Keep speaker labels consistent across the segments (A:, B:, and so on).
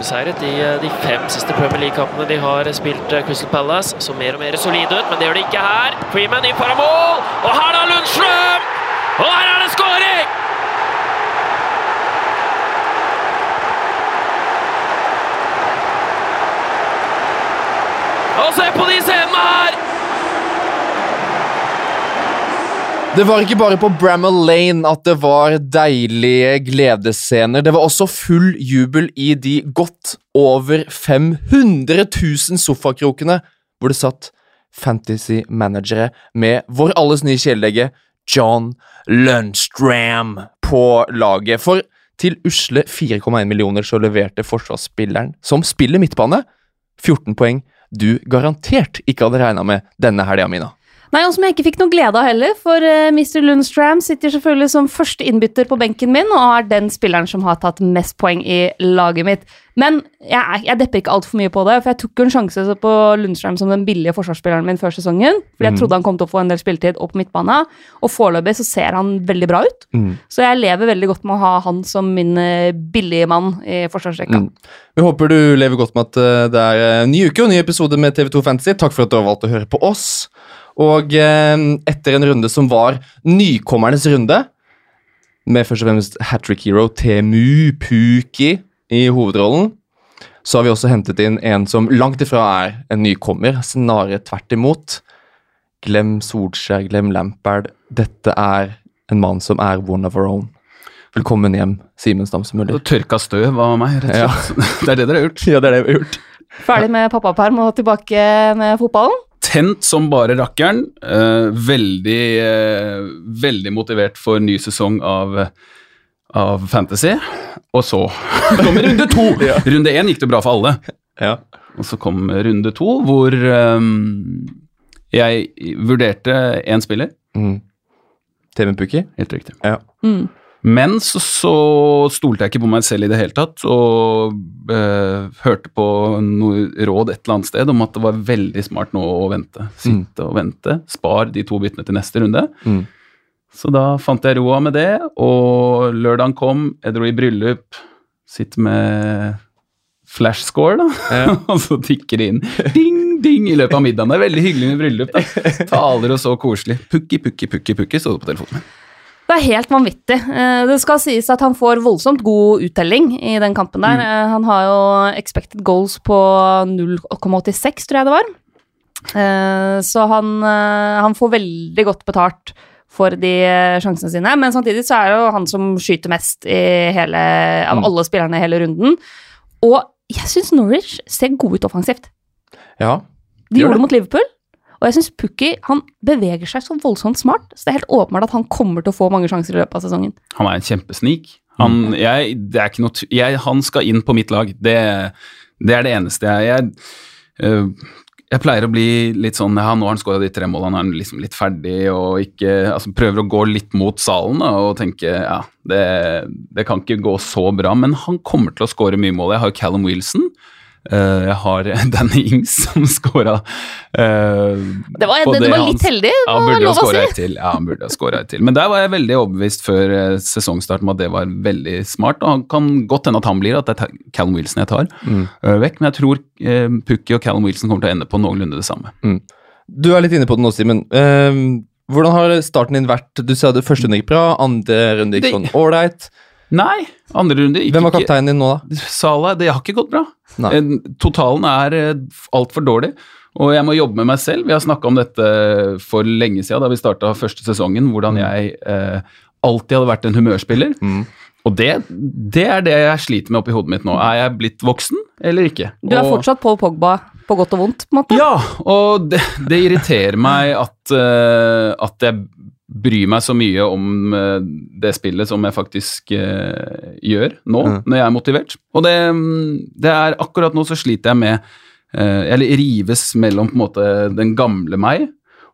A: ubeseiret i eh, de fem siste Premier League-kampene de har spilt eh, Crystal Palace. Så mer og mer solide ut, men det gjør de ikke her. Freeman inn foran mål, og her er Lundstrøm! Og her er det skåring! Og se på de scenene her!
B: Det var ikke bare på Bramall Lane at det var deilige gledesscener. Det var også full jubel i de godt over 500 000 sofakrokene hvor det satt fantasy-managere med vår alles nye kjæledegge John Lundstram på laget. For til usle 4,1 millioner så leverte forsvarsspilleren, som spiller midtbane, 14 poeng du garantert ikke hadde regna med denne helga, Mina.
C: Nei, og som jeg ikke fikk noe glede av heller, for uh, Mr. Lundstram sitter selvfølgelig som første innbytter på benken min, og er den spilleren som har tatt mest poeng i laget mitt. Men jeg, jeg depper ikke altfor mye på det, for jeg tok jo en sjanse på Lundstram som den billige forsvarsspilleren min før sesongen, fordi jeg
B: Mm.
C: trodde han kom til å få en del spilletid opp på midtbane, og foreløpig så ser han veldig bra ut.
B: Mm.
C: Så jeg lever veldig godt med å ha han som min uh, billige mann i forsvarsrekka.
B: Mm. Vi håper du lever godt med at eh, det er en ny uke og ny episode med TV2 Fantasy. Takk for at du har valgt å høre på oss. Og eh, etter en runde som var nykommernes runde, med først og fremst hat trick hero Temu Puki i hovedrollen, så har vi også hentet inn en som langt ifra er en nykommer, snarere tvert imot. Glem Solskjær, glem Lampard. Dette er en mann som er one of our own. Velkommen hjem, Simen Stamsemøller.
D: Og tørka støv av meg, rett og slett. Det er det dere har gjort.
B: Ja, det er det vi har gjort.
C: Ferdig med pappaperm og tilbake med fotballen.
D: Tent som bare rakkeren. eh, veldig, eh, veldig motivert for ny sesong av, av Fantasy. Og så kommer runde to! Runde én gikk det bra for alle.
B: Ja.
D: Og så kom runde to, hvor um, jeg vurderte én spiller.
B: Mm. TV Pukki?
D: Helt riktig.
B: Ja.
C: Mm.
D: Men så, så stolte jeg ikke på meg selv i det hele tatt, og eh, hørte på noe råd et eller annet sted om at det var veldig smart nå å vente. Sitte og vente. Spar de to byttene til neste runde.
B: Mm.
D: Så da fant jeg roa med det, og lørdagen kom, jeg dro i bryllup, sitter med flash score, da,
B: Ja.
D: og så tikker det inn ding, ding i løpet av middagen. Det er veldig hyggelig med bryllup, da. Taler og så koselig. Pukki, pukki, pukki, pukki, sto det på telefonen.
C: Det er helt vanvittig. Eh, Det skal sies at han får voldsomt god uttelling i den kampen der. Mm. Han har jo expected goals på 0,86, tror jeg det var. Eh, Så han, eh, han får veldig godt betalt for de eh, sjansene sine. Men samtidig så er det jo han som skyter mest i hele, av
B: Mm.
C: alle spillerne i hele runden. Og jeg syns Norwich ser gode ut offensivt.
B: Ja.
C: De gjorde
B: det
C: mot Liverpool. Og jeg syns Pukki han beveger seg så voldsomt smart, så det er helt åpenbart at han kommer til å få mange sjanser i løpet av sesongen.
D: Han er en kjempesnik. Han, jeg, det er ikke noe, jeg, han skal inn på mitt lag. Det, det er det eneste jeg Jeg, øh, jeg pleier å bli litt sånn ja, Nå har han skåra de tre målene, han er liksom litt ferdig og ikke altså Prøver å gå litt mot salen da, og tenke ja, det, det kan ikke gå så bra. Men han kommer til å skåre mye mål. Jeg har jo Callum Wilson. Øh, jeg har Danny Ings som skåra
C: Det var, det, det var litt heldig,
D: ja, han
C: må
D: burde
C: jeg lov å si.
D: til. Ja, han burde ha scora et til. Men der var jeg veldig overbevist før eh, sesongstarten om at det var veldig smart. Og han kan godt hende at han blir, at det er Callum Wilson jeg tar
B: Mm.
D: uh, vekk. Men jeg tror uh, Pukki og Callum Wilson kommer til å ende på noenlunde det samme.
B: Du er litt inne på det nå, Simen. Hvordan har starten din vært? Du sa det første runde gikk bra, andre runde gikk sånn ålreit.
D: Nei, andre runde gikk
B: Hvem var kapteinen din nå, da?
D: Salah, det har ikke gått bra.
B: Nei.
D: Eh, Totalen er altfor dårlig. Og jeg må jobbe med meg selv. Vi har snakka om dette for lenge siden, da vi starta første sesongen, hvordan jeg eh, alltid hadde vært en humørspiller.
B: Mm.
D: Og det, det er det jeg sliter med oppi hodet mitt nå. Er jeg blitt voksen eller ikke?
C: Du er
D: Og-
C: fortsatt Paul Pogba på godt og vondt, på en måte.
D: Ja, og det, det irriterer meg at, uh, at jeg bryr meg så mye om eh, det spillet som jeg faktisk eh, gjør nå,
B: Mm.
D: når jeg er motivert. Og det, mm, det er akkurat nå så sliter jeg med eh, Eller rives mellom på en måte den gamle meg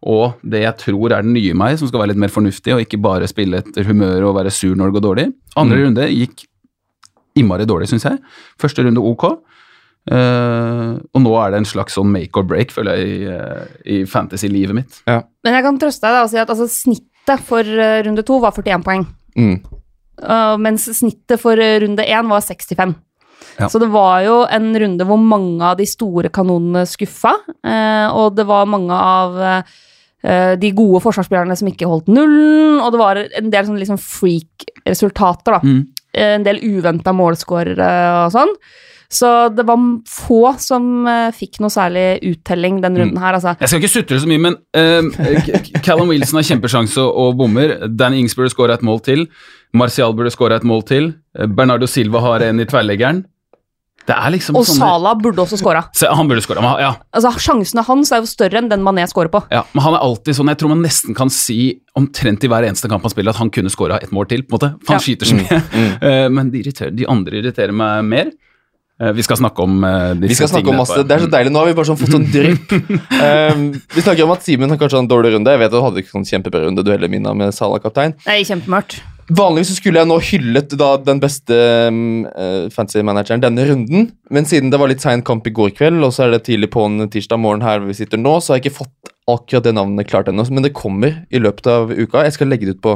D: og det jeg tror er den nye meg, som skal være litt mer fornuftig og ikke bare spille etter humør og være sur når det går dårlig. Andre
B: Mm.
D: runde gikk innmari dårlig, syns jeg. Første runde ok. Eh, og nå er det en slags sånn make or break, føler jeg, i, eh, i fantasy-livet mitt.
C: Men jeg kan trøste deg da og si at altså, snittet for uh, runde to var 41 poeng.
B: Mm.
C: Uh, mens snittet for runde én var 65.
D: Ja.
C: Så det var jo en runde hvor mange av de store kanonene skuffa, eh, og det var mange av eh, de gode forsvarsspillerne som ikke holdt nullen, og det var en del sånn liksom freak-resultater, da.
D: Mm.
C: En del uventa målskårere og sånn. Så det var få som eh, fikk noe særlig uttelling den runden her, altså.
D: Jeg skal ikke sutre så mye, men uh, Callum Wilson har kjempesjanse og bommer. Dan Ings burde skåra et mål til. Martial burde skåra et mål til. Eh, Bernardo Silva har en i tverrleggeren. Det er liksom
C: Og
D: sånne
C: Salah burde også
D: skåra. Han burde skåra, ja.
C: Altså, sjansene hans er jo større enn den Mané skårer på.
D: ja. Men han er alltid sånn Jeg tror man nesten kan si omtrent i hver eneste kamp han spiller, at han kunne skåra et mål til. på en måte. For han
C: Ja.
D: skyter så mye. Eh, men de, irriterer, de andre irriterer meg mer. Eh, vi skal snakke om uh,
B: Vi skal snakke om masse, Det er så deilig. Nå har vi bare sånn fått sånn drypp. Um, vi snakker om at Simen har kanskje en dårlig runde. Jeg vet at Du hadde ikke sånn kjempebra runde, du heller, Mina, med Salah kaptein.
C: Nei, kjempemørkt.
B: Vanligvis skulle jeg nå hyllet da den beste um, eh, fancy-manageren denne runden, men siden det var litt sein kamp i går kveld, og så er det tidlig på en tirsdag morgen her hvor vi sitter nå, så har jeg ikke fått akkurat det navnet klart ennå, men det kommer i løpet av uka. Jeg skal legge det ut på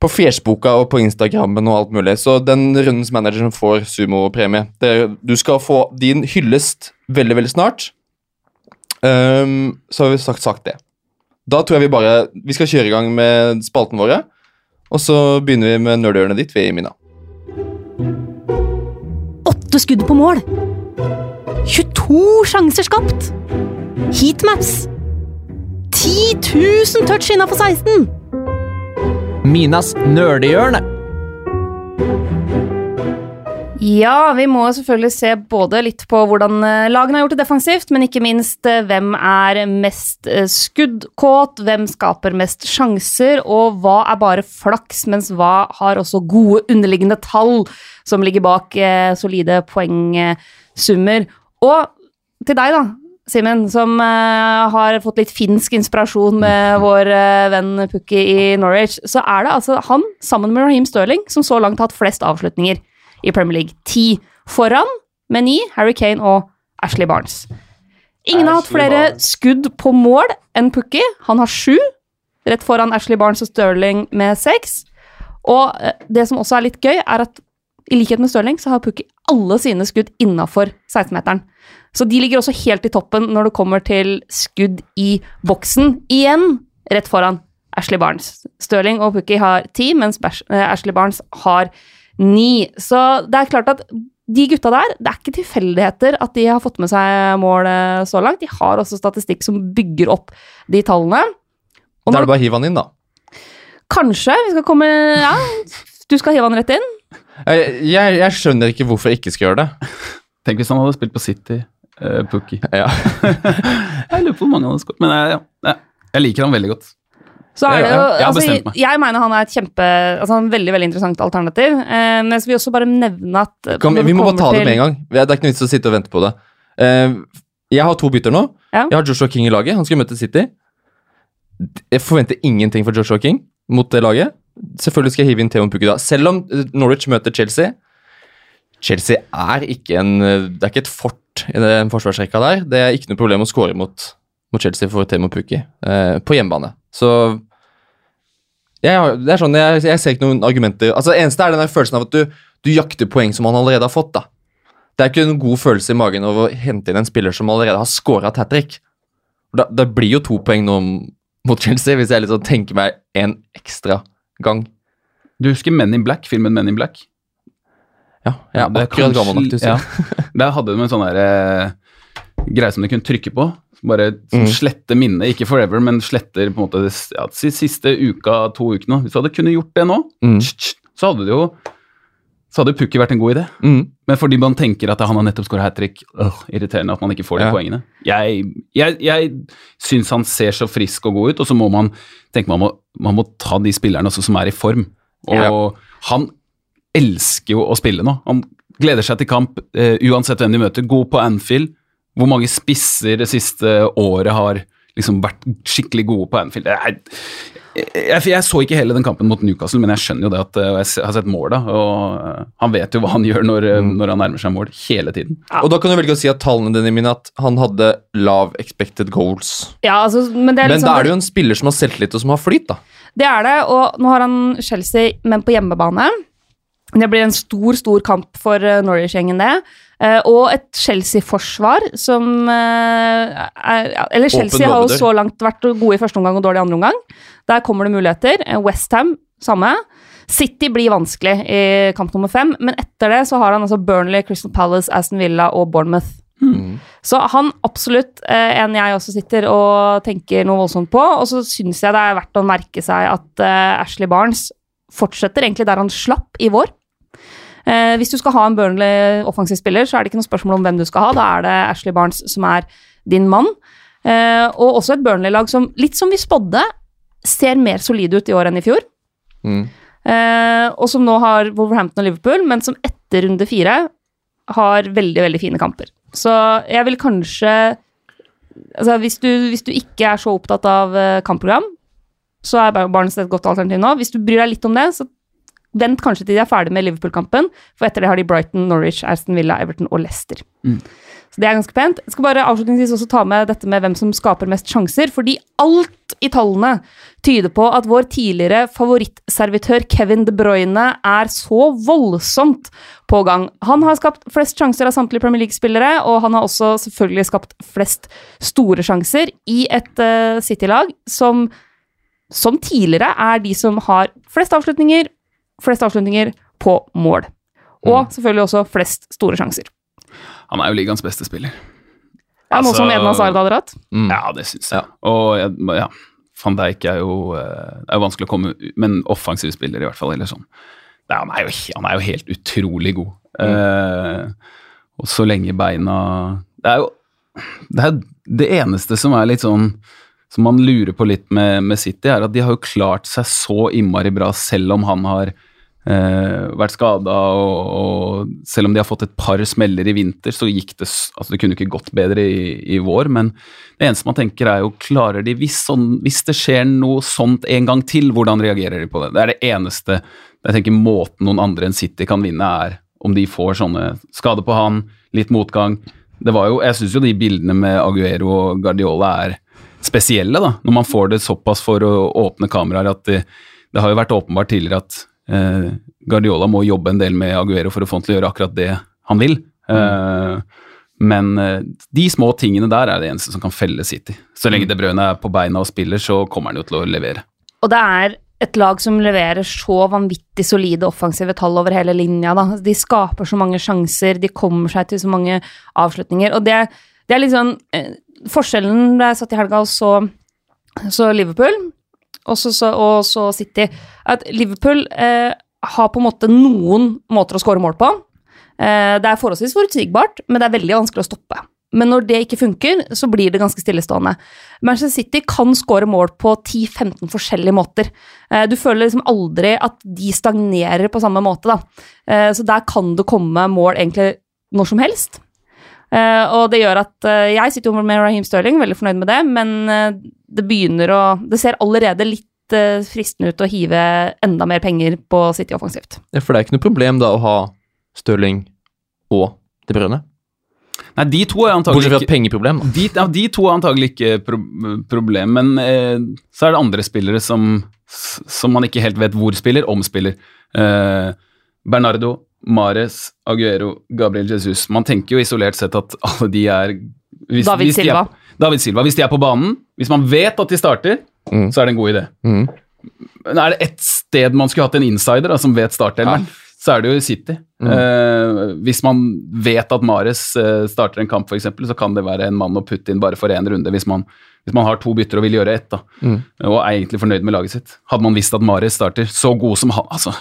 B: på Fjesboka og på Instagrammen og alt mulig. Så den rundens manager som får sumopremie. Du skal få din hyllest veldig, veldig snart. Um, så har vi sagt, sagt det. Da tror jeg vi bare Vi skal kjøre i gang med spalten våre. Og så begynner vi med nerdhjørnet ditt ved Mina.
C: Åtte skudd på mål. 22 sjanser skapt. Heatmaps. 10 000 touch innafor 16.
B: Minas nerdehjørne.
C: Ja, vi må selvfølgelig se både litt på hvordan eh, lagene har gjort det defensivt, men ikke minst eh, hvem er mest eh, skuddkåt, hvem skaper mest sjanser, og hva er bare flaks, mens hva har også gode underliggende tall som ligger bak solide poengsummer. Og til deg, da, Simen, som eh, har fått litt finsk inspirasjon med vår eh, venn Pukki i Norwich, så er det altså han, sammen med Raheem Sterling, som så langt har hatt flest avslutninger i Premier League. Ti foran, med ni, Harry Kane og Ashley Barnes. Ingen har hatt flere
B: Barnes.
C: skudd på mål enn Pukki. Han har sju, rett foran Ashley Barnes og Sterling med seks. Og eh, det som også er litt gøy, er at i likhet med Sterling så har Pukki alle sine skudd innafor 16-meteren. Så de ligger også helt i toppen når det kommer til skudd i boksen. Igjen rett foran Ashley Barnes. Stirling og Pukki har ti, mens eh, Ashley Barnes har ni. Så det er klart at de gutta der, det er ikke tilfeldigheter at de har fått med seg mål eh, så langt. De har også statistikk som bygger opp de tallene. Og
B: Da er det bare å hive han inn, da.
C: Kanskje vi skal komme Ja, du skal hive han rett inn?
B: Jeg, jeg, jeg skjønner ikke hvorfor jeg ikke skal gjøre det.
D: Tenk hvis han hadde spilt på City, uh, Pukki.
B: Ja.
D: Jeg lurer på hvor mange han har skåret, men jeg, ja, jeg liker han veldig godt.
C: Så er det jo,
D: jeg
C: altså, jeg mener han er et kjempe altså en veldig veldig interessant alternativ. Eh, men jeg vil også bare nevne at eh,
B: Kom, vi må bare ta det med en gang. Det er ikke noe vits å sitte og vente på det. Eh, jeg har to bytter nå.
C: Ja.
B: Jeg har Joshua King i laget. Han skal møte City. Jeg forventer ingenting fra Joshua King mot det laget. Selvfølgelig skal jeg hive inn Theon Pukki da. Selv om eh, Norwich møter Chelsea Chelsea er ikke en eh, Det er ikke et fort i den forsvarsrekka der. Det er ikke noe problem å score mot, mot Chelsea for Temo Pukki eh, på hjemmebane. Så jeg, det er sånn, jeg, jeg ser ikke noen argumenter Altså, Det eneste er den følelsen av at du, du jakter poeng som han allerede har fått. da. Det er ikke en god følelse i magen over å hente inn en spiller som allerede har skåra hat trick. Da, det blir jo to poeng nå mot Chelsea, hvis jeg liksom tenker meg en ekstra gang.
D: Du husker Men in Black, filmen Men in Black?
B: Ja, jeg er
D: Det er
B: akkurat gammel nok til å si
D: ja. Der hadde de en sånn derre eh, greie som du kunne trykke på. Bare
B: Mm.
D: sletter minnet, ikke forever, men sletter på en måte ja, siste uka, to ukene. Hvis du hadde kunnet gjort det nå,
B: Mm.
D: så hadde det jo så hadde Pukki vært en god idé.
B: Mm.
D: Men fordi man tenker at han har nettopp skåra hat trick, øh, irriterende at man ikke får de
B: Ja.
D: poengene. Jeg, jeg, jeg syns han ser så frisk og god ut, og så må man tenke man må, man må ta de spillerne også som er i form. Og
B: Ja.
D: han elsker jo å spille nå. Han gleder seg til kamp eh, uansett hvem de møter. God på Anfield. Hvor mange spisser det siste året har liksom vært skikkelig gode på Anfield? Det er, jeg, jeg så ikke hele den kampen mot Newcastle, men jeg skjønner jo det at eh, jeg har sett mål da, og eh, han vet jo hva han gjør når, mm. når han nærmer seg mål, hele tiden.
C: Ja.
B: Og da kan du velge å si at tallene dine mine at han hadde lav expected goals.
C: Ja, altså, men det er,
B: Men
C: liksom,
B: da er det jo en spiller som har selvtillit og som har flyt, da.
C: det er det, og nå har han Chelsea, men på hjemmebane. Det blir en stor, stor kamp for eh, Norwich-gjengen, det. Eh, og et Chelsea-forsvar som eh, er, Eller Chelsea har jo så langt vært gode i første omgang og dårlig i andre omgang. Der kommer det muligheter. Westham, samme. City blir vanskelig i kamp nummer fem, men etter det så har han altså Burnley, Crystal Palace, Aston Villa og Bournemouth. Så han absolutt en jeg også sitter og tenker noe voldsomt på. Og så syns jeg det er verdt å merke seg at Ashley Barnes fortsetter egentlig der han slapp i vår. Eh, hvis du skal ha en Burnley offensiv spiller, så er det ikke noe spørsmål om hvem du skal ha. Da er det Ashley Barnes som er din mann. Eh, og også et Burnley-lag som, litt som vi spådde, ser mer solid ut i år enn i fjor.
B: Mm.
C: Eh, og som nå har Wolverhampton og Liverpool, men som etter runde fire har veldig, veldig fine kamper. Så jeg vil kanskje altså hvis, du, hvis du ikke er så opptatt av eh, kampprogram, så er Barnes et godt alternativ nå. Hvis du bryr deg litt om det, så vent kanskje til de er ferdig med Liverpool-kampen, for etter det har de Brighton, Norwich, Aston Villa, Everton og Leicester. Så det er ganske pent. Jeg skal bare avslutningsvis også ta med dette med hvem som skaper mest sjanser, fordi alt i tallene tyder på at vår tidligere favorittservitør Kevin De Bruyne er så voldsomt på gang. Han har skapt flest sjanser av samtlige Premier League-spillere, og han har også selvfølgelig skapt flest store sjanser i et uh, City-lag som, som tidligere er de som har flest avslutninger, flest avslutninger på mål. Og selvfølgelig også flest store sjanser.
D: Han er jo ligaens beste spiller.
C: Ja, Noe
D: Altså-
C: som Edna Sard hadde hatt.
B: Mm.
D: Ja, det syns jeg. Og jeg, ja, van Dijk er jo eh, Det er jo vanskelig å komme Men offensiv spiller, i hvert fall. Eller sånn. Er- han, er jo, han er jo helt utrolig god. Eh, og så lenge beina Det er jo det, er det eneste som er litt sånn som man lurer på litt med, med City, er at de har jo klart seg så innmari bra selv om han har eh, vært skada, og, og selv om de har fått et par smeller i vinter, så gikk det altså Det kunne ikke gått bedre i, i vår, men det eneste man tenker er jo klarer de hvis, sånn, hvis det skjer noe sånt en gang til, hvordan reagerer de på det? Det er det eneste jeg tenker måten noen andre enn City kan vinne, er om de får sånne skade på han, litt motgang. Det var jo, Jeg syns jo de bildene med Aguero og Guardiola er spesielle, da. Når man får det såpass for å åpne kameraer at det, det har jo vært åpenbart tidligere at eh, Guardiola må jobbe en del med Aguero for å få han til å gjøre akkurat det han vil. Eh, men eh, de små tingene der er det eneste som kan felle City. Så lenge De Bruyne er på beina og spiller, så kommer han jo til å levere.
C: Og det er et lag som leverer så vanvittig solide offensive tall over hele linja. Da. De skaper så mange sjanser, de kommer seg til så mange avslutninger. Og det, det er litt sånn eh, Forskjellen da jeg satt i helga og så, så Liverpool, og så, så, og så City, at Liverpool eh, har på en måte noen måter å skåre mål på. Eh, det er forholdsvis forutsigbart, men det er veldig vanskelig å stoppe. Men når det ikke funker, så blir det ganske stillestående. Manchester City kan skåre mål på 10-15 forskjellige måter. Eh, Du føler liksom aldri at de stagnerer på samme måte, da. Eh, Så der kan det komme mål egentlig når som helst. Eh, Og det gjør at eh, jeg sitter jo med Raheem Sterling, veldig fornøyd med det, men eh, det begynner å Det ser allerede litt fristende ut å hive enda mer penger på City offensivt.
B: Ja, for det er ikke noe problem da å ha Stirling og De Brønne?
D: Nei, de to er antagelig
B: Bortsett fra et pengeproblem. da.
D: de, ja, de to er antagelig ikke pro problem, men eh, så er det andre spillere som, som man ikke helt vet hvor spiller, om spiller. Eh, Bernardo, Mares, Aguero, Gabriel Jesus. Man tenker jo isolert sett at alle de er hvis,
C: David
D: hvis de
C: Silva.
D: Er, David Silva. Hvis de er på banen, hvis man vet at de starter,
B: Mm.
D: så er det en god idé.
B: Mm.
D: Men er det ett sted man skulle hatt en insider da, som vet startelveren, så er det jo City.
B: Mm.
D: Eh, hvis man vet at Mares eh, starter en kamp, f.eks., så kan det være en mann å putte inn bare for én runde, hvis man, hvis man har to bytter og vil gjøre ett, da,
B: Mm.
D: og er egentlig fornøyd med laget sitt. Hadde man visst at Mares starter, så god som han Altså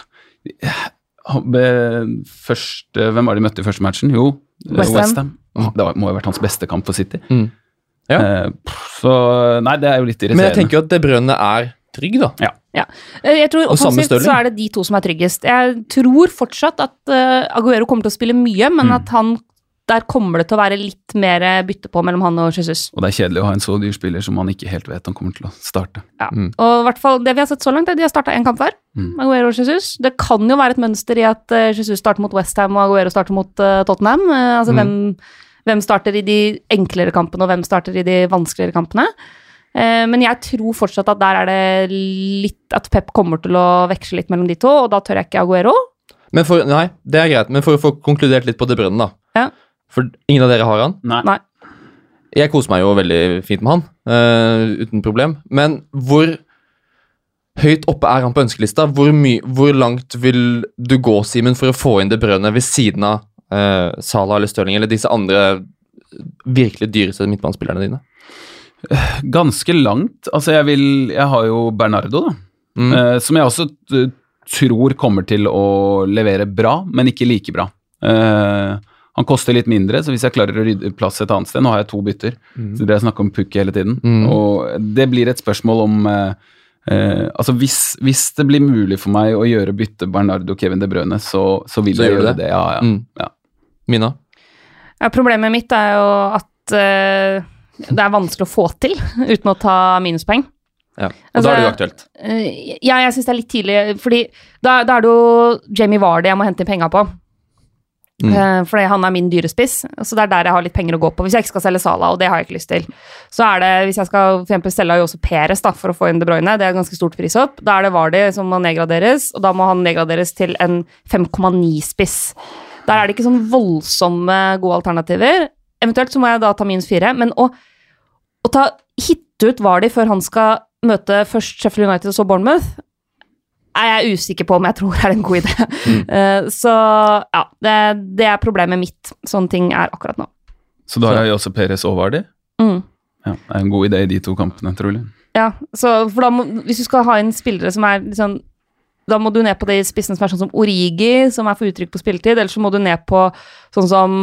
D: han første, Hvem var det de møtte i første matchen? Jo, eh,
C: West Ham.
D: West Ham. Det var, må ha vært hans beste kamp for City.
B: Mm. Ja.
D: Eh, så Nei, det er jo litt irriterende.
B: Men jeg tenker jo at De Brønne er trygg, da.
C: Ja, Jeg tror
B: Og samme
C: Offensivt så er det de to som er tryggest. Jeg tror fortsatt at eh, Aguero kommer til å spille mye, men
D: Mm.
C: at han der kommer det til å være litt mer bytte på mellom han og Jesus.
D: Og det er kjedelig å ha en så dyr spiller som man ikke helt vet han kommer til å starte.
C: Ja.
B: Mm.
C: Og i hvert fall det vi har sett så langt, er at de har starta én kamp hver.
D: Mm.
C: Aguero og Jesus. Det kan jo være et mønster i at eh, Jesus starter mot Westham og Aguero starter mot eh, Tottenham. Eh, altså
B: Mm.
C: hvem, hvem starter i de enklere kampene, og hvem starter i de vanskeligere kampene. Eh, men jeg tror fortsatt at der er det litt At Pep kommer til å veksle litt mellom de to, og da tør jeg ikke Aguero.
B: Men for, nei, det er greit, men for å få konkludert litt på De Bruyne, da.
C: Ja.
B: For ingen av dere har han.
D: Nei.
C: Nei.
B: Jeg koser meg jo veldig fint med han, uh, uten problem. Men hvor høyt oppe er han på ønskelista? Hvor, my, hvor langt vil du gå, Simen, for å få inn det brødet ved siden av uh, Salah eller Stirling, eller disse andre virkelig dyreste midtbanespillerne dine?
D: Ganske langt. Altså, jeg vil Jeg har jo Bernardo, da.
B: Mm.
D: Uh, som jeg også eh, tror kommer til å levere bra, men ikke like bra. Eh, han koster litt mindre, så hvis jeg klarer å rydde plass et annet sted Nå har jeg to bytter, så dere snakker om Pukki hele tiden.
B: Mm.
D: Og det blir et spørsmål om eh, eh, Altså, hvis, hvis det blir mulig for meg å gjøre bytte Bernardo Kevin De Brøne, så, så vil
B: Så
D: jeg gjøre
B: det?
D: det. Ja, ja.
B: Mm.
D: ja.
B: Mina?
C: Ja, problemet mitt er jo at eh, det er vanskelig å få til uten å ta minuspoeng.
B: Ja. Og
C: Altså,
B: da er det jo aktuelt.
C: Eh, ja, jeg syns det er litt tidlig, fordi da, da er det jo Jamie Vardy jeg må hente inn penga på.
B: Mm.
C: Eh, fordi han er min dyrespiss, så det er der jeg har litt penger å gå på. Hvis jeg ikke skal selge Sala, og det har jeg ikke lyst til. Så er det, hvis jeg skal for eksempel selge jo Peres da, for å få inn De Bruyne, det er et ganske stort prisopp, da er det Vardi som må nedgraderes, og da må han nedgraderes til en 5,9-spiss. Der er det ikke sånn voldsomme gode alternativer. Eventuelt så må jeg da ta minus fire, men å, å ta hitte ut Vardi før han skal møte først Sheffield United og så Bournemouth, er jeg usikker på om jeg tror er en god idé. Eh, så ja, det, det er problemet mitt. Sånne ting er akkurat nå.
D: Så da har jeg også Peres og.
C: Mm.
D: Ja, det er en god idé i de to kampene, trolig.
C: Ja, så for da må, hvis du skal ha inn spillere som er liksom da må du ned på de spissene som er sånn som Origi, som er for uttrykk på spilletid, eller så må du ned på sånn som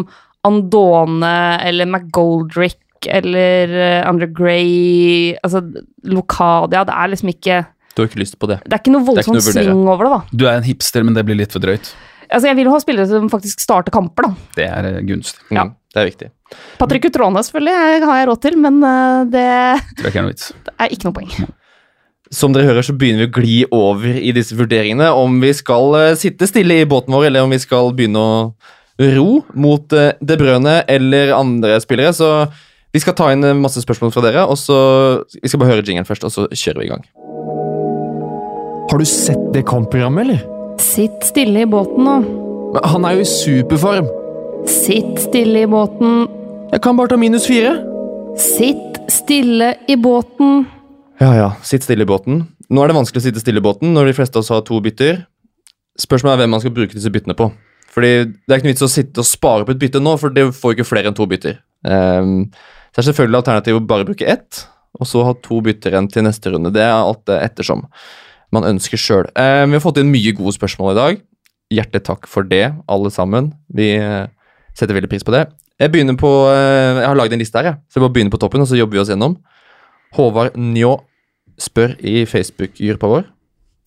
C: Andone eller McGoldrick eller eh, Andre Gray Altså Lokadia. Det er liksom ikke
B: Du har ikke lyst på det.
C: Det er ikke noe
B: Det
C: voldsomt
B: noe
C: sving over det, da.
D: Du er en hipster, men det blir litt for drøyt.
C: Altså, jeg vil jo ha spillere som faktisk starter kamper, da.
D: Det er gunst. Ja.
B: Mm,
C: Ja.
B: Det er viktig.
C: Patrick Utrone, selvfølgelig, har jeg råd til, men det
D: det er ikke noe vits.
C: er ikke noe poeng.
B: Som dere hører, så begynner vi å gli over i disse vurderingene om vi skal eh, sitte stille i båten vår, eller om vi skal begynne å ro mot De Brøne eller andre spillere. Så vi skal ta inn eh, masse spørsmål fra dere, og så vi skal bare høre jingeren først, og så kjører vi i gang. Har du sett det kampprogrammet, eller?
C: Sitt stille i båten nå.
B: Han er jo i superform.
C: Sitt stille i båten.
B: Jeg kan bare ta minus fire.
C: Sitt stille i båten.
B: Ja, ja. Sitt stille i båten. Nå er det vanskelig å sitte stille i båten når de fleste av oss har to bytter. Spørsmålet er hvem man skal bruke disse byttene på. Fordi Det er ikke noe vits å sitte og spare på et bytte nå, for det får ikke flere enn to bytter. Um, så er selvfølgelig alternativet å bare bruke ett, og så ha to bytter igjen til neste runde. Det er alt det ettersom man ønsker sjøl. vi har fått inn mye gode spørsmål i dag. Hjertelig takk for det, alle sammen. Vi eh, setter veldig pris på det. Jeg begynner på, eh, jeg har lagd en liste her, jeg. så jeg bare begynner på toppen, og så jobber vi oss gjennom. Håvard Njå spør i Facebook-gruppa vår,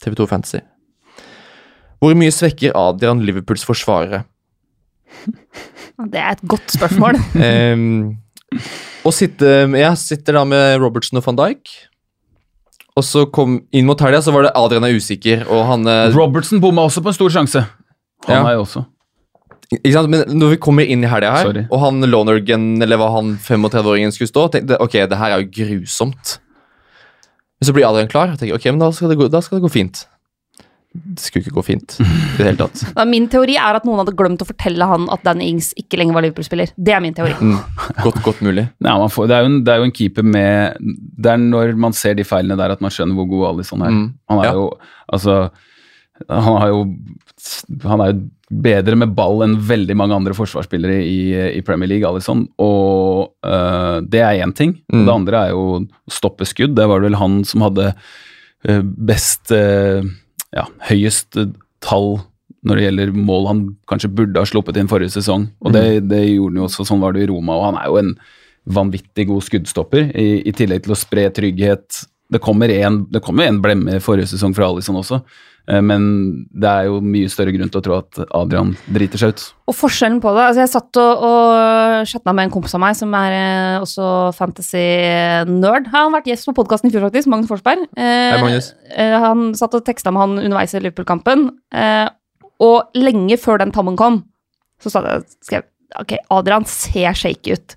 B: TV2 Fantasy. Hvor mye svekker Adrian Liverpools forsvarere?
C: Det er et godt spørsmål.
B: um, og sitte, jeg sitter da med Robertson og van Dijk. Og så kom inn mot helga, så var det Adrian er usikker, og han eh,
D: Robertson bomma også på en stor sjanse. Han
B: Ja.
D: er jo også.
B: Ikke sant? Men når vi kommer inn i helga her,
D: Sorry.
B: og han Lonergan, eller hva han 35-åringen skulle stå, tenkte jeg, ok, det her er jo grusomt. Men så blir Adrian klar, og tenker ok, men da skal det gå, da skal det gå fint. Det skulle ikke gå fint i det hele tatt.
C: Ja, Min teori er at noen hadde glemt å fortelle han at Danny Ings ikke lenger var Liverpool-spiller. Det er min teori.
B: Mm, godt, godt mulig.
D: Nei, man får, det, er jo en, det er jo en keeper med Det er når man ser de feilene der at man skjønner hvor god Alison er.
B: Mm,
D: Han er
B: ja.
D: jo Altså Han har jo Han er jo bedre med ball enn veldig mange andre forsvarsspillere i, i Premier League, Alison. Og øh, det er én ting.
B: Mm.
D: Det andre er jo å stoppe skudd. Det var vel han som hadde øh, best øh, Ja, høyest øh, tall når det gjelder mål han kanskje burde ha sluppet inn forrige sesong. Og det, det gjorde han jo også, sånn var det i Roma. Og han er jo en vanvittig god skuddstopper, i, i tillegg til å spre trygghet. Det kommer en, det kommer en blemme forrige sesong fra Alison også, eh, men det er jo mye større grunn til å tro at Adrian driter seg ut.
C: Og forskjellen på det altså Jeg satt og, og chatta med en kompis av meg som er eh, også fantasy-nerd. Han har vært gjest på podkasten i fjor, faktisk. Magnus Forsberg. Eh,
B: Hei, Magnus.
C: eh, han satt og teksta med han underveis i Liverpool-kampen. Eh, og lenge før den tammen kom, så sa jeg, skrev ok, Adrian ser shaky ut.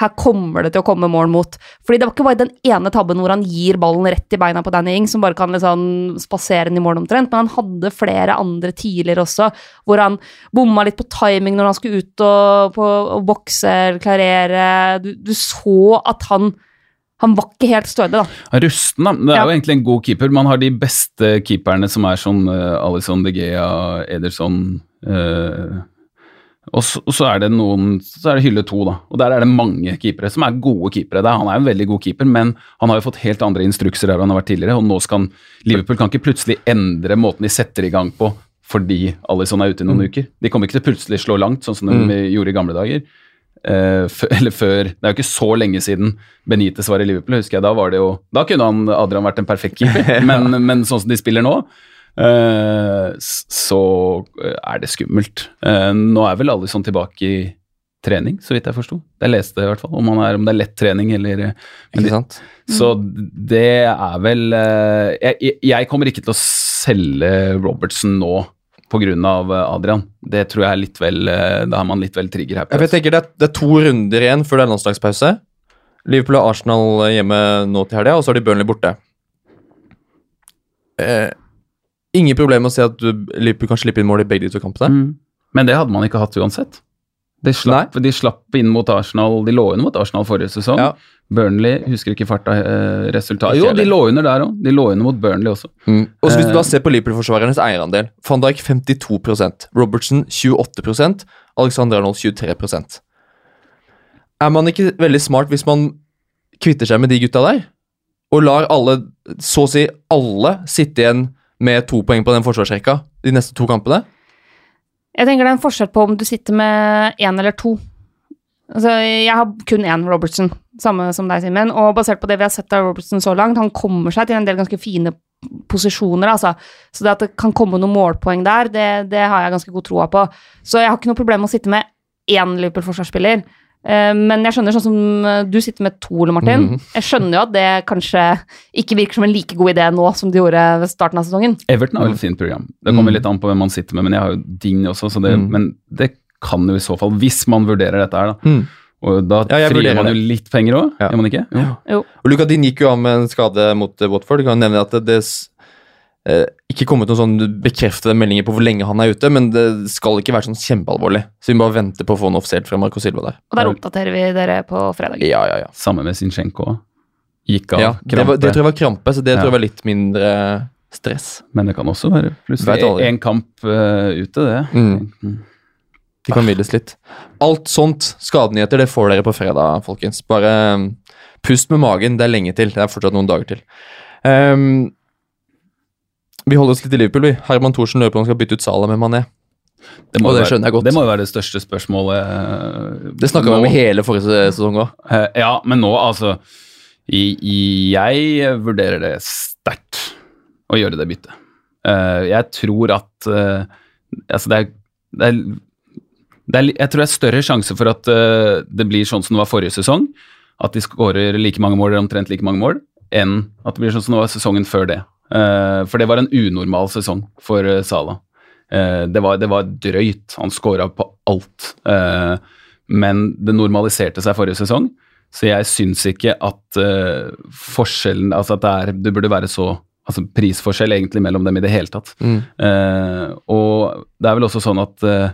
C: Her kommer det til å komme mål mot. Fordi det var ikke bare den ene tabben hvor han gir ballen rett i beina på Danny Ing, som bare kan liksom spasere den i mål omtrent, men han hadde flere andre tidligere også, hvor han bomma litt på timing når han skulle ut og, på, og bokse eller klarere. Du, du så at han han var ikke helt stødig, da.
D: Rusten, da. Det er
C: Ja.
D: jo egentlig en god keeper. Man har de beste keeperne som er sånn uh, Alison De Gea, Ederson eh, og, så, og så er det noen Så er det hylle to, da. Og der er det mange keepere som er gode keepere. Er, han er en veldig god keeper, men han har jo fått helt andre instrukser der han har vært tidligere, og nå skal han Liverpool kan ikke plutselig endre måten de setter i gang på fordi Alison er ute i noen uker. De kommer ikke til å plutselig slå langt, sånn som de gjorde i gamle dager. Eh, eller før Det er jo ikke så lenge siden Benitez var i Liverpool, husker jeg. Da var det jo Da kunne han, Adrian vært en perfekt keeper, men, men sånn som de spiller nå, så er det skummelt. Eh, nå er vel alle sånn tilbake i trening, så vidt jeg forsto. Jeg leste i hvert fall om, er, om det er lett trening eller
B: Ikke sant?
D: Så det er vel eh, jeg, jeg- kommer ikke til å selge Robertson nå pga. Adrian. Det tror jeg er litt vel eh, Da er man litt vel trigger happy.
B: Jeg tenker det, er, det er to runder igjen før det er landslagspause. Liverpool og Arsenal hjemme nå til helga, og så har de Burnley borte. Eh, ingen problem med å si at du, Liverpool kan slippe inn mål i begge de to kampene.
D: Mm. Men det hadde man ikke hatt uansett. De slapp, de slapp inn mot Arsenal De lå under mot Arsenal forrige sesong.
B: Ja.
D: Burnley husker ikke farta eh,
B: resultatet.
D: Jo, de lå under der òg. De lå under mot Burnley også.
B: Mm. Og så Hvis du da
D: Eh.
B: ser på Liverpool-forsvarernes eierandel Van Dijk 52% Robertson 28% Alexander Arnold 23% Er man ikke veldig smart hvis man kvitter seg med de gutta der? Og lar alle, så å si alle, sitte igjen med to poeng på den forsvarsrekka de neste to kampene?
C: Jeg tenker det er en forskjell på om du sitter med én eller to. Altså, jeg har kun én Robertson, samme som deg, Simen. Og basert på det vi har sett av Robertson så langt, han kommer seg til en del ganske fine posisjoner, altså. Så det at det kan komme noen målpoeng der, det, det har jeg ganske god troa på. Så jeg har ikke noe problem med å sitte med én Liverpool-forsvarsspiller. Eh, Men jeg skjønner sånn som eh, du sitter med to, Ole Martin.
B: Mm.
C: Jeg skjønner jo at det kanskje ikke virker som en like god idé nå som det gjorde ved starten av sesongen.
D: Everton har vel et fint program. Det kommer
B: Mm.
D: litt an på hvem man sitter med, men jeg har jo Ding også, så det,
B: Mm.
D: men det kan jo i så fall, hvis man vurderer dette her, da.
B: Mm.
D: Og da
B: Ja, frigjør
D: man jo litt penger òg,
B: Ja.
D: gjør man ikke? Jo.
C: Jo.
B: Og Luka Din gikk jo av med en skade mot eh, Watford. Du kan nevne at det, det ikke kommet noen sånn bekreftede meldinger på hvor lenge han er ute, men det skal ikke være sånn kjempealvorlig. Så vi må bare vente på å få noe offisielt fra Marco Silva der.
C: Og der oppdaterer vi dere på fredag.
B: Ja, ja, ja.
D: Samme med Zinchenko. Gikk av
B: ja det, var, det tror jeg var krampe, så det
D: Ja.
B: tror jeg var litt mindre stress.
D: Men det kan også være plutselig én kamp uh, ute, det.
B: Mm.
D: Mm.
B: De kan hviles litt. Alt sånt, skadenyheter, det får dere på fredag, folkens. Bare um, pust med magen, det er lenge til. Det er fortsatt noen dager til. Um, vi holder oss litt i Liverpool, vi. Herman Thorsen på om skal bytte ut Salah med Mané.
D: Det, må
B: Og det skjønner jeg godt.
D: Det må jo være det største spørsmålet. eh,
B: Det snakka vi om i hele forrige sesong òg.
D: Eh, Ja, men nå, altså i, i, Jeg vurderer det sterkt å gjøre det byttet. Eh, jeg tror at Altså, det er, det er, det er Jeg tror det er større sjanse for at det blir sånn som det var forrige sesong. At de skårer like mange mål, eller omtrent like mange mål, enn at det blir sånn som det var sesongen før det. Eh, for det var en unormal sesong for Sala. Eh, det, var, det var drøyt. Han scora på alt. Eh, men det normaliserte seg forrige sesong. Så jeg syns ikke at eh, forskjellen Altså at det, er, det burde være så altså prisforskjell egentlig mellom dem i det hele tatt.
B: Mm.
D: Eh, og det er vel også sånn at eh,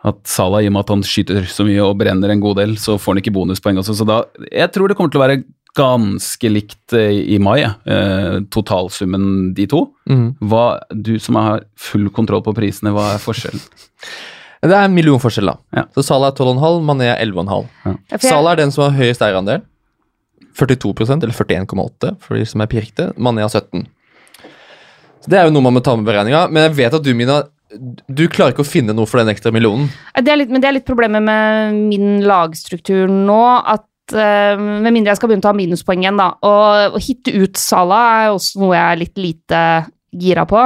D: at Salah, i og med at han skyter så mye og brenner en god del, så får han ikke bonuspoeng også. Så da Jeg tror det kommer til å være ganske likt eh, i mai, eh, totalsummen de to.
B: Mm.
D: Hva, du som har full kontroll på prisene, hva er forskjellen?
B: Det er en million forskjell, da.
D: Ja.
B: Så Salah er 12,5, Mané er 11,5.
C: Ja,
B: Salah er den som har høyest eierandel. 42% eller 41,8 for de som er pirkte. Mané har 17. Så Det er jo noe man må ta med i beregninga, men jeg vet at du, Mina, du klarer ikke å finne noe for den ekstra millionen.
C: Det er litt, men det er litt problemet med min lagstruktur nå, at eh, med mindre jeg skal begynne å ta minuspoeng igjen, da. Og å hitte ut Sala er også noe jeg er litt lite gira på.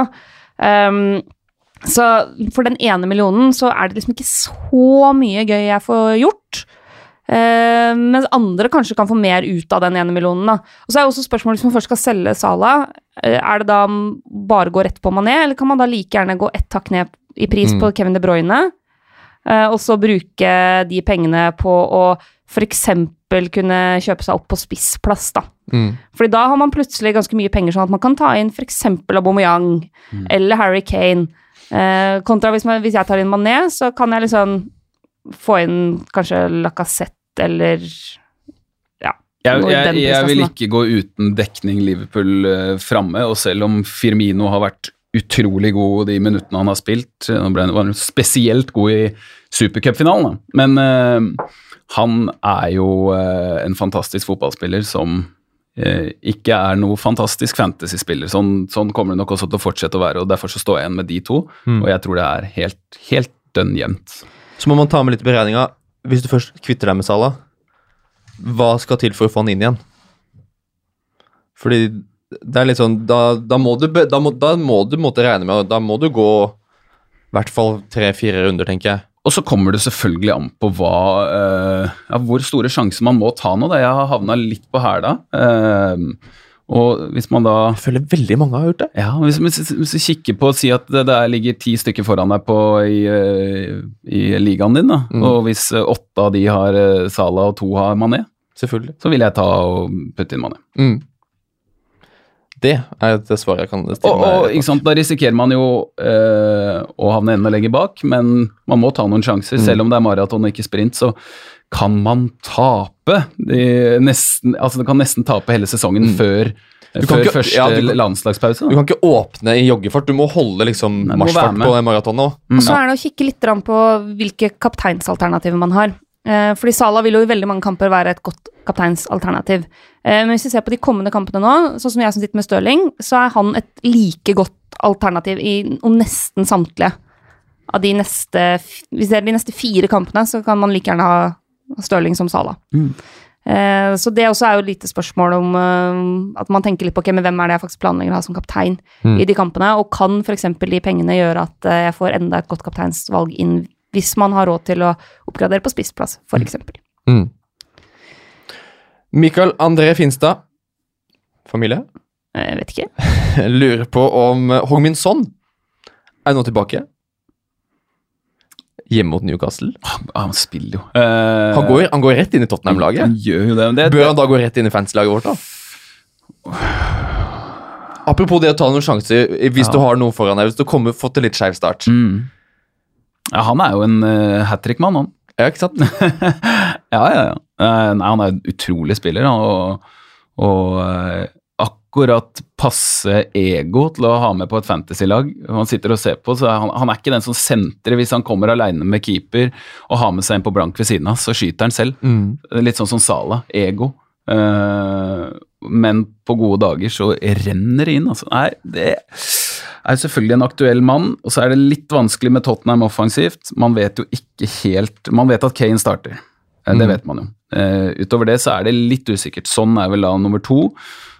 C: Um, så for den ene millionen så er det liksom ikke så mye gøy jeg får gjort. Uh, mens andre kanskje kan få mer ut av den ene millionen. Da. Og så er jo også spørsmålet hvis man først skal selge Sala, eh, er det da bare gå rett på Mané, eller kan man da like gjerne gå ett hakk ned i pris
B: Mm.
C: på Kevin De Bruyne? Uh, og så bruke de pengene på å f.eks. kunne kjøpe seg opp på spissplass, da.
B: Mm.
C: Fordi da har man plutselig ganske mye penger, sånn at man kan ta inn f.eks. Aubameyang eller Harry Kane. Eh, kontra hvis, man, hvis jeg tar inn Mané, så kan jeg liksom få inn kanskje Lacassette eller
D: Jeg, jeg, jeg vil ikke gå uten dekning Liverpool uh, framme, og selv om Firmino har vært utrolig god de minuttene han har spilt Nå ble han var spesielt god i supercupfinalen, men eh, han er jo eh, en fantastisk fotballspiller som eh, ikke er noe fantastisk fantasy-spiller. Sånn, sånn kommer det nok også til å fortsette å være, og derfor så står jeg igjen med de to,
B: Mm.
D: og jeg tror det er helt, helt dønn jevnt.
B: Så må man ta med litt i beregninga. Hvis du først kvitter deg med Salah, hva skal til for å få han inn igjen? Fordi det er litt sånn Da, da må du, da må, da må du måtte regne med Da må du gå i hvert fall tre-fire runder, tenker jeg.
D: Og så kommer det selvfølgelig an på hva, eh, ja, hvor store sjanser man må ta nå. Da. Jeg har havna litt på hæla. Uh, og hvis man da
B: Jeg føler veldig mange har gjort det.
D: ja, hvis, du kikker på og si at det der ligger ti stykker foran deg på i, eh, i ligaen din, da,
B: Mm.
D: og hvis eh, åtte av de har uh, Sala og to har Mané, så vil jeg ta og putte inn Mané.
B: Mm. Det er det svaret jeg kan stille
D: Og, og ikke sant, Da risikerer man jo øh, å havne enda lenger bak, men man må ta noen sjanser.
B: Mm.
D: Selv om det er maraton og ikke sprint, så kan man tape. De nesten, altså Det kan nesten tape hele sesongen
B: Mm.
D: før,
B: Du kan
D: før
B: ikke-
D: første
B: ja, du landslagspause.
D: landslagspause.
B: Du kan ikke åpne i joggefart, du må holde liksom
D: Nei, du må
B: marsjfart på maratonet òg.
D: Mm.
C: Og så er det å kikke litt på hvilke kapteinsalternativer man har. Eh, fordi Salah vil jo i veldig mange kamper være et godt kapteinsalternativ. Eh, men hvis vi ser på de kommende kampene nå, sånn som jeg som sitter med Stirling, så er han et like godt alternativ i om nesten samtlige av de neste Hvis det er de neste fire kampene, så kan man like gjerne ha Stirling som Salah.
D: Mm.
C: Eh, så det også er jo et lite spørsmål om at man tenker litt på okay, men hvem er det jeg faktisk planlegger å ha som kaptein
B: Mm.
C: i de kampene, og kan f.eks. de pengene gjøre at jeg får enda et godt kapteinsvalg inn hvis man har råd til å oppgradere på spissplass, f.eks.
B: Mm. Mikael André Finstad, familie,
C: Jeg Eh, vet ikke.
B: lurer på om Hong-Min Son er nå tilbake. Hjemme mot Newcastle.
D: Ah, han spiller jo. Uh,
B: Han går, han går rett inn i Tottenham-laget.
D: gjør jo det. men det,
B: Bør han da gå rett inn i fanslaget vårt, da? Apropos det å ta noen sjanser hvis
D: Ja.
B: du har noe foran deg. Hvis du kommer fått en litt skeiv start.
D: Mm. Ja, han er jo en uh, hat trick-mann, han.
B: Ja, ikke sant?
D: ja, ja, ja. Eh, nei, han er en utrolig spiller, og, og uh, akkurat passe ego til å ha med på et fantasy-lag. Han sitter og ser på, så er han, han er ikke den som sentrer hvis han kommer alene med keeper og har med seg en på blank ved siden av, så skyter han selv.
B: Mm.
D: Litt sånn som Sala, ego. Uh, men på gode dager så renner det inn, altså. Nei, det er selvfølgelig en aktuell mann, og så er det litt vanskelig med Tottenham offensivt. Man vet jo ikke helt Man vet at Kane starter, Eh, det
B: Mm.
D: vet man jo. Uh, utover det så er det litt usikkert. Sånn er vel da nummer to.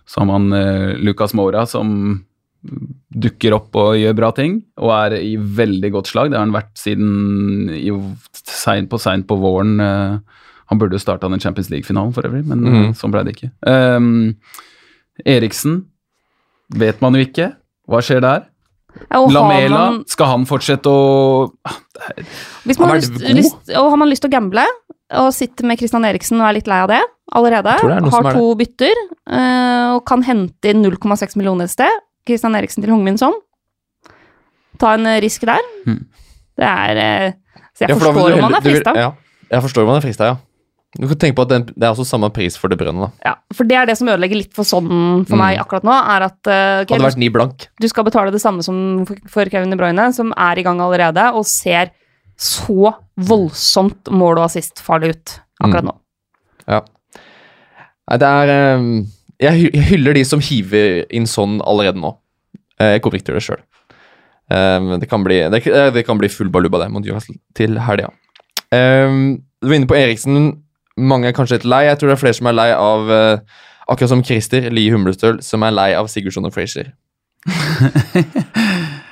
D: Så har man uh, Lucas Mora som dukker opp og gjør bra ting, og er i veldig godt slag. Det har han vært siden i, sein, på seint på våren. Uh, han burde jo starta den Champions League-finalen for øvrig, men eh, sånn ble det ikke. Um, Eriksen vet man jo ikke. Hva skjer der?
C: Og
D: Lamela,
C: man-
D: skal han fortsette å
C: Hvis man har lyst, lyst, og har man lyst til å gamble, og sitter med Christian Eriksen og er litt lei av det allerede,
B: det
C: har to bytter, eh, og kan hente inn 0,6 millioner et sted, Christian Eriksen til Hongmin Son, ta en eh, risk der.
D: Hmm.
C: Det er eh, Så jeg
B: Ja, for
C: forstår om
B: han
C: er frista.
B: Ja, jeg forstår om han er frista, ja. Du kan tenke på at den, det er også samme pris for det brønnet. da.
C: Ja, for det er det som ødelegger litt for sånn for
B: Mm.
C: meg akkurat nå, er at okay,
B: Hadde
C: du-
B: vært ni blank.
C: du skal betale det samme som for- Kevin De Bruyne, som er i gang allerede, og ser så voldsomt mål- og assist-farlig ut akkurat
B: Mm.
C: nå.
B: Ja. Nei, det er ehm, Jeg hyller de som hiver inn sånn allerede nå. Eh, Jeg kommer ikke til å gjøre det sjøl. det, kan bli- det, eh, det kan bli full baluba det mot Newcastle til helga. Um, du var inne på Eriksen. Mange er kanskje litt lei. Jeg tror det er flere som er lei av eh, Akkurat som Christer Lie Humlestøl, som er lei av Sigurdsson og Frazier.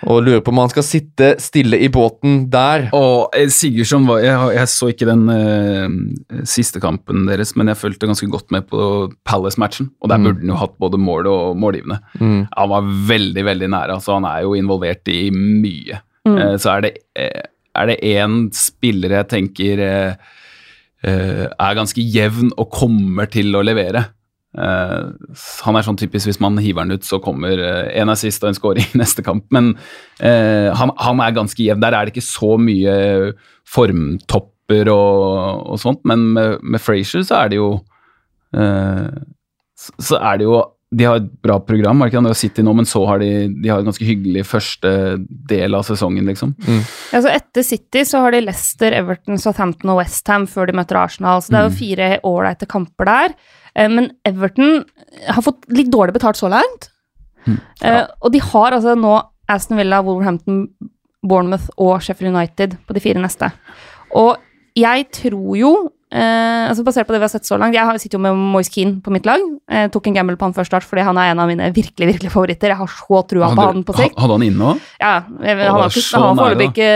B: og lurer på om han skal sitte stille i båten der.
D: Og eh, Sigurdsson var jeg, jeg så ikke den uh, siste kampen deres, men jeg fulgte ganske godt med på Palace-matchen. Og der
B: Mm.
D: burde han jo hatt både mål og målgivende.
B: Mm.
D: Han var veldig, veldig nære. altså Han er jo involvert i mye.
C: Mm.
D: Uh, så er det én spiller jeg tenker eh, er ganske jevn og kommer til å levere. Uh, han er sånn typisk hvis man hiver han ut, så kommer uh, en assist og en scoring i neste kamp. Men uh, han, han er ganske jevn. Der er det ikke så mye formtopper og, og sånt, men med, med Frazier så er det jo eh, så er det jo De har et bra program, det ikke det? City nå, men så har de, de har en ganske hyggelig første del av sesongen, liksom.
C: Ja, så etter City så har de Leicester, Everton, Southampton og Westham før de møter Arsenal. Så det er jo fire ålreite kamper der. Eh, Men Everton har fått litt dårlig betalt så langt. Eh, Og de har altså nå Aston Villa, Wolverhampton, Bournemouth og Sheffield United på de fire neste. Og jeg tror jo eh, altså Basert på det vi har sett så langt Jeg har- sitter jo med Moise Keane på mitt lag. Jeg tok en gamble på han før start fordi han er en av mine virkelig virkelig favoritter. Jeg har så trua på han på sikt.
D: Hadde han inne òg?
C: Ja, jeg, han har ikke, han
D: nære,
C: foreløpig ikke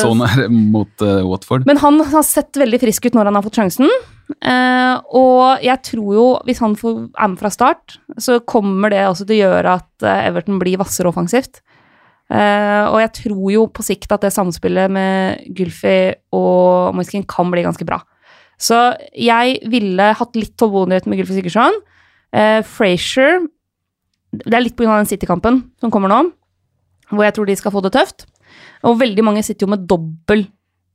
D: Så nær mot uh, Watford.
C: Men han har sett veldig frisk ut når han har fått sjansen. Uh, og jeg tror jo, hvis han får, er med fra start, så kommer det også til å gjøre at Everton blir hvassere offensivt. Uh, og jeg tror jo på sikt at det samspillet med Gulfi og Moiskin kan bli ganske bra. Så jeg ville hatt litt tålmodighet med Gylfi Sigurdsson. Eh, Frazier Det er litt pga. den City-kampen som kommer nå, hvor jeg tror de skal få det tøft. Og veldig mange sitter jo med dobbel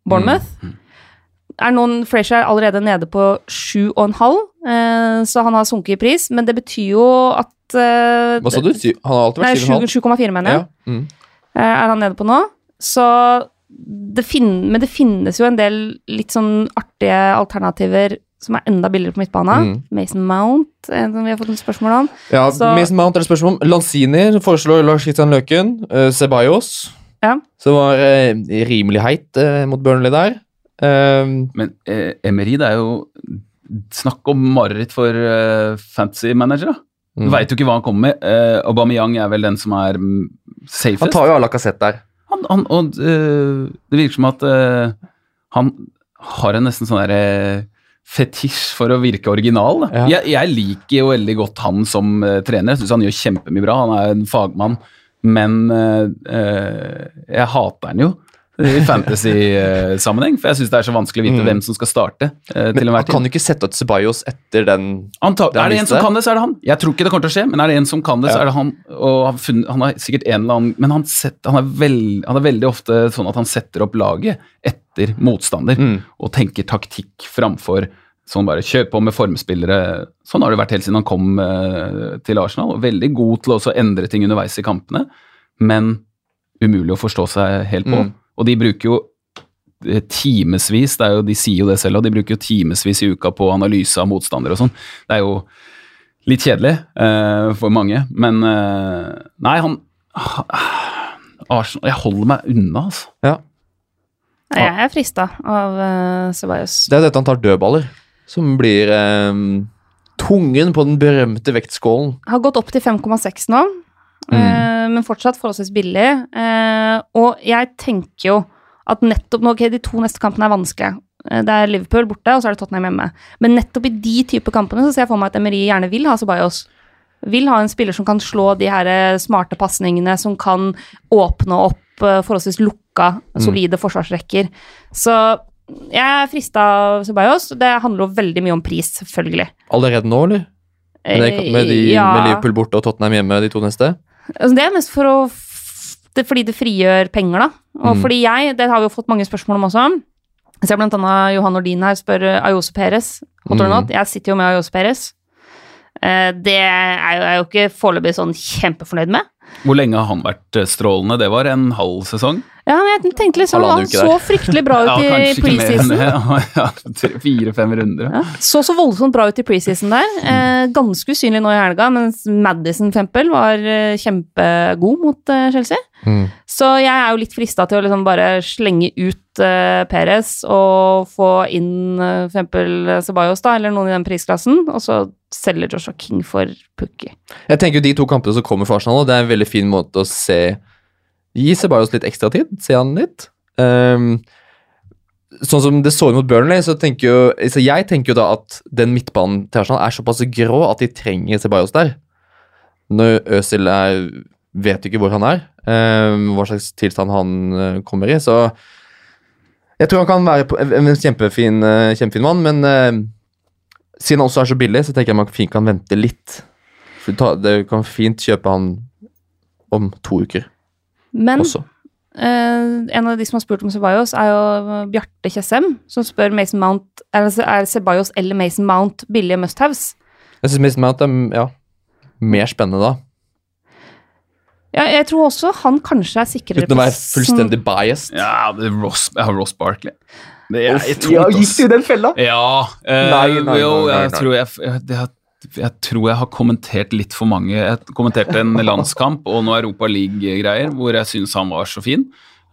C: Bournemouth. Er noen Frazier er allerede nede på 7,5, eh, så han har sunket i pris. Men det betyr jo at eh,
B: Hva sa du? Han har alltid vært 7,5?
C: 7,4 mener jeg.
B: Ja. Mm.
C: eh, er han nede på nå. Så det fin men det finnes jo en del litt sånn artige alternativer som er enda billigere på midtbane.
B: Mm.
C: Mason Mount, som vi har fått et spørsmål om.
B: Ja,
C: Så-
B: Mason Mount er det spørsmål om. Lanzini foreslår Lars Kristian Løken. Uh, Ceballos,
C: Ja.
B: som var uh, rimelig heit uh, mot Burnley der. Uh,
D: Men uh, Emery, det er jo Snakk om mareritt for uh, fantasy managere. Du
B: Mm.
D: veit jo ikke hva han kommer med. Uh, Aubameyang er vel den som er mm, safest.
B: han tar jo alle kassett der.
D: Han, han, og øh, det virker som at øh, han har en nesten sånn derre fetisj for å virke original.
B: Ja.
D: Jeg, jeg liker jo veldig godt han som uh, trener. Jeg syns han gjør kjempemye bra. Han er en fagmann. Men øh, jeg hater han jo i fantasy-sammenheng, for jeg syns det er så vanskelig å vite
B: Mm.
D: hvem som skal starte. Eh,
B: Men
D: man
B: kan jo ikke sette ut Ceballos etter den
D: Anta,
B: er
D: det en som kan det, så er det han. Jeg tror ikke det kommer til å skje, men er det en som kan det, så er det han. Og han, funnet, han har sikkert en eller annen Men han, set, han, er veld, han er veldig ofte sånn at han setter opp laget etter motstander
B: Mm.
D: og tenker taktikk framfor sånn bare kjør på med formspillere. Sånn har det vært helt siden han kom eh, til Arsenal. og Veldig god til også å endre ting underveis i kampene, men umulig å forstå seg helt på.
B: Mm.
D: Og de bruker jo eh, timevis, de sier jo det selv, og de bruker jo timevis i uka på analyse av motstandere og sånn. Det er jo litt kjedelig uh, for mange, men uh, Nei, han Arsenal Jeg holder meg unna, altså.
B: Ja.
C: Nei, Jeg er frista av uh, Ceballos.
B: Det er dette han tar dødballer, som blir um, tungen på den berømte vektskålen.
C: Har gått opp til 5,6 nå, eh, men fortsatt forholdsvis billig. Eh, og jeg tenker jo at nettopp nå, ok, de to neste kampene er vanskelige. Eh, Det er Liverpool borte, og så er det Tottenham hjemme. Men nettopp i de type kampene så ser jeg for meg at Emery gjerne vil ha Ceballos. Vil ha en spiller som kan slå de her smarte pasningene, som kan åpne opp forholdsvis lukka, solide forsvarsrekker. Så jeg er frista av Ceballos. Det handler jo veldig mye om pris, selvfølgelig.
B: Allerede nå, eller? Med, de,
C: Ja.
B: med Liverpool borte og Tottenham hjemme de to neste?
C: Altså, det er mest for å det, fordi det frigjør penger, da. Og
B: Mm.
C: fordi jeg, det har vi jo fått mange spørsmål om også. Jeg ser blant annet Johan Nordin her spør eh, Ayose Perez.
B: Mm.
C: Jeg sitter jo med Ayose Perez. Eh, det er jo, er jo ikke foreløpig sånn kjempefornøyd med.
D: Hvor lenge har han vært eh, strålende? Det var en halv sesong?
C: Ja, men jeg tenkte liksom Han så
B: der.
C: fryktelig bra ut i
D: mer enn
C: preseason.
D: Ja, Fire-fem runder.
C: Ja, så så voldsomt bra ut i preseason der. Eh, ganske usynlig nå i helga, mens Madison Fempel var eh, kjempegod mot eh, Chelsea.
B: Mm.
C: Så jeg er jo litt frista til å liksom bare slenge ut eh, Perez og få inn eh, eksempel Ceballos da, eller noen i den prisklassen, og så selger Joshua King for Pukki.
B: Jeg tenker jo De to kampene som kommer for Arsenal, det er en veldig fin måte å se Gi Ceballos litt ekstra tid, se han litt. Um, sånn som det så ut mot Burnley, så tenker jo så jeg tenker jo da at den midtbanen til Arsenal er såpass grå at de trenger Sebajos der. Når Øzil er Vet ikke hvor han er, um, hva slags tilstand han eh, kommer i. Så Jeg tror han kan være en kjempefin, eh, kjempefin mann, men uh, siden han også er så billig, så tenker jeg man fint kan vente litt. Du kan fint kjøpe han om to uker
C: Men
B: også.
C: Uh, en av de som har spurt om Ceballos, er jo Bjarte Tjessem, som spør Mason Mount Er, er Ceballos eller Mason Mount billige must-haves.
B: Jeg syns Mason Mount er ja, mer spennende da,
C: Ja, jeg tror også han kanskje er sikrere
B: uten å være fullstendig biased.
D: Ja, det er Ross, jeg har Ross Barkley. Det er, jeg
B: ja,
D: tungt,
B: gikk du i den fella?
D: Ja. Uh,
B: Nei, nei, nei, nei,
D: jeg tror jeg, jeg, det har- jeg tror jeg har kommentert litt for mange. Jeg kommenterte en landskamp og noe Europa League-greier hvor jeg syns han var så fin.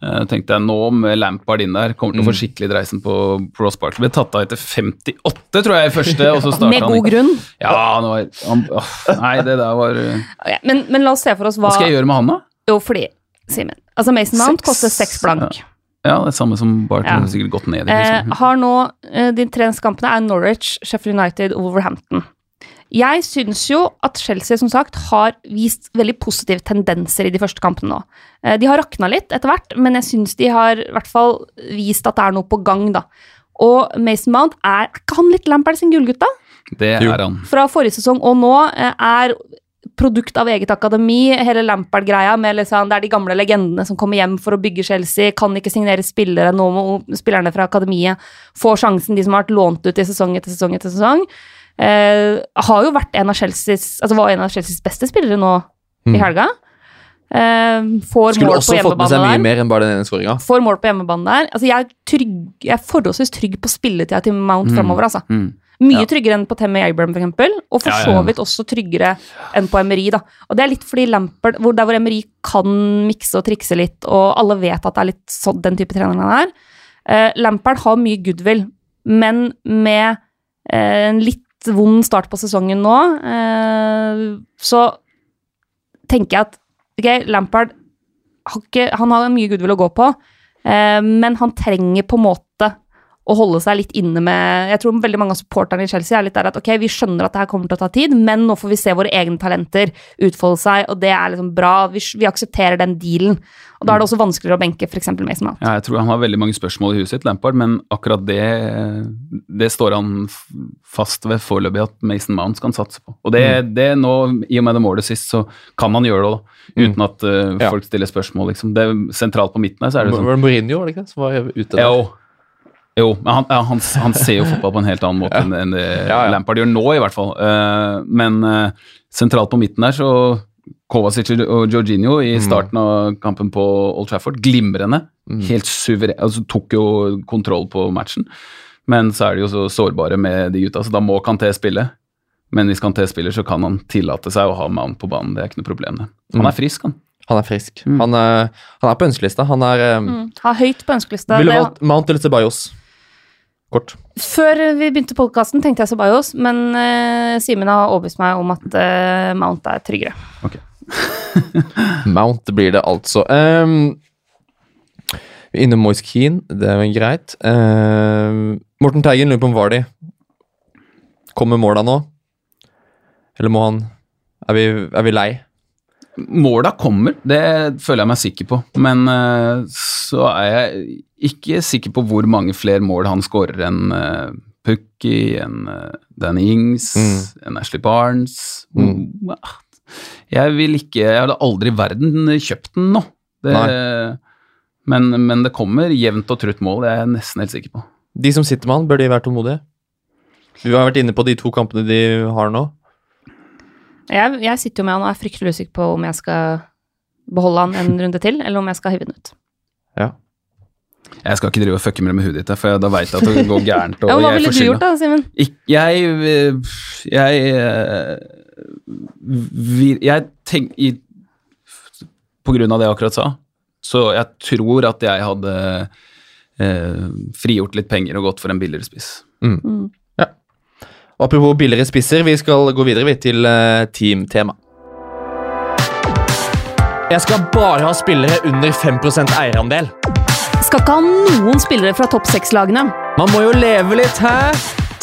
D: Uh, tenkte jeg nå med Lampard inn der, kommer til å få
B: Mm.
D: skikkelig dreisen på Ross Barkley. Ble tatt av etter 58, tror jeg, i første, og så starta
C: Med
D: han
C: god
D: ikke.
C: grunn.
D: Ja, han var, han, åh, nei, det der var uh,
C: Ok, Men, men la oss se for oss hva
D: Hva skal jeg gjøre med han, da?
C: Jo, fordi Simen. Altså, Mason Mount
D: Seks.
C: koster seks blank.
D: Ja, det er samme som Barton.
C: Ja.
D: Sikkert gått ned i
C: Eh,
D: liksom.
C: har nå eh, De tre kampene er Norwich, Sheffield United og Wolverhampton. Jeg syns jo at Chelsea som sagt har vist veldig positive tendenser i de første kampene nå. Eh, de har rakna litt etter hvert, men jeg syns de har i hvert fall vist at det er noe på gang, da. Og Mason Mount, er, er ikke han litt Lampard sin gullgutt, da?
D: Det er han.
C: Fra forrige sesong og nå eh, er produkt av eget akademi, hele Lampard-greia med liksom, det er de gamle legendene som kommer hjem for å bygge Chelsea, kan ikke signere spillere, nå må spillerne fra akademiet få sjansen, de som har vært lånt ut i sesong etter sesong etter sesong. Eh, har jo vært en av Chelseas, altså var en av Chelseas beste spillere nå i
B: Mm.
C: helga. Eh, får
B: Skulle
C: mål på
B: også fått med seg mye
C: der.
B: mer enn bare den ene skåringa.
C: Får mål på hjemmebane der. Altså, jeg, er trygg, jeg er forholdsvis trygg på spilletida til Mount
D: Mm.
C: framover, altså.
D: Mm.
C: Mye
D: Ja.
C: tryggere enn på Tammy Abraham, for eksempel. Og for så vidt også tryggere enn på Emery, da. Og det er litt fordi Lampard, hvor, der hvor Emery kan mikse og trikse litt, og alle vet at det er litt sånn den type trener han er. Eh, Lampard har mye goodwill, men med eh, en litt vond start på sesongen nå, eh, så tenker jeg at ok, Lampard har ikke, han har mye goodwill å gå på, eh, men han trenger på en måte å holde seg litt inne med Jeg tror veldig mange av supporterne i Chelsea er litt der at ok, vi skjønner at det her kommer til å ta tid, men nå får vi se våre egne talenter utfolde seg, og det er liksom bra. Vi, vi aksepterer den dealen. Og da er det også vanskeligere å benke f.eks. Mason Mount.
D: Ja, jeg tror han har veldig mange spørsmål i huet sitt, Lampard, men akkurat det, det står han fast ved foreløpig at Mason Mount skal han satse på. Og det, det nå, i og med det målet sist, så kan han gjøre det da, uten at uh,
B: Ja.
D: folk stiller spørsmål, liksom. Det er sentralt på midten her, så er det sånn
B: Var det Mourinho var det ikke det, som var ute der?
D: Jo. Jo, men han, ja, han, han ser jo fotball på en helt annen måte enn enn det
B: Ja, ja.
D: Lampard gjør nå, i hvert fall. Eh, men eh, sentralt på midten der så Kovacic og Jorginho i starten av kampen på Old Trafford, glimrende. Helt suveren, altså tok jo kontroll på matchen. Men så er de jo så sårbare med de gutta, så da må Kanté spille. Men hvis Kanté spiller, så kan han tillate seg å ha Mount på banen. Det er ikke noe problem. det. Han er frisk, han.
B: Han er frisk.
D: Mm.
B: Han, er, han er på ønskelista. Han er eh,
C: Mm. Har høyt på ønskelista.
B: Ville valgt Mount eller Ceballos. Kort.
C: Før vi begynte podkasten, tenkte jeg Ceballos, men uh, Simen har overbevist meg om at uh, Mount er tryggere.
B: Mount blir det altså. Um, inne Moise Keane, det er vel greit. Uh, Morten Teigen lurer på om Vardy Kommer måla nå? Eller må han Er vi, er vi lei?
D: Måla kommer, det føler jeg meg sikker på. Men eh, så er jeg ikke sikker på hvor mange flere mål han skårer enn uh, Pukki, enn uh, Danny Ings,
B: Mm.
D: enn Ashley Barnes.
B: Mm,
D: Jeg vil ikke Jeg hadde aldri i verden kjøpt den nå. Det, men, men det kommer jevnt og trutt mål, det er jeg nesten helt sikker på.
B: De som sitter med han, bør de være tålmodige? Du har vært inne på de to kampene de har nå.
C: Jeg, jeg sitter jo med han og er fryktelig usikker på om jeg skal beholde han en runde til, eller om jeg skal hive den ut.
B: Ja.
D: Jeg skal ikke drive og fucke med det med huet ditt, for da veit jeg at det går gærent. Og
C: Ja, hva ville du gjort da, Simen?
D: Jeg, Jeg eh, Jeg tenk, i, På grunn av det jeg akkurat sa, så jeg tror at jeg hadde eh, frigjort litt penger og gått for en billigere spiss.
C: Mm.
B: Apropos billigere spisser, vi skal gå videre vi, til uh, teamtema. Jeg skal bare ha spillere under 5% eierandel.
C: Skal ikke ha noen spillere fra topp seks-lagene.
B: Man må jo leve litt, hæ?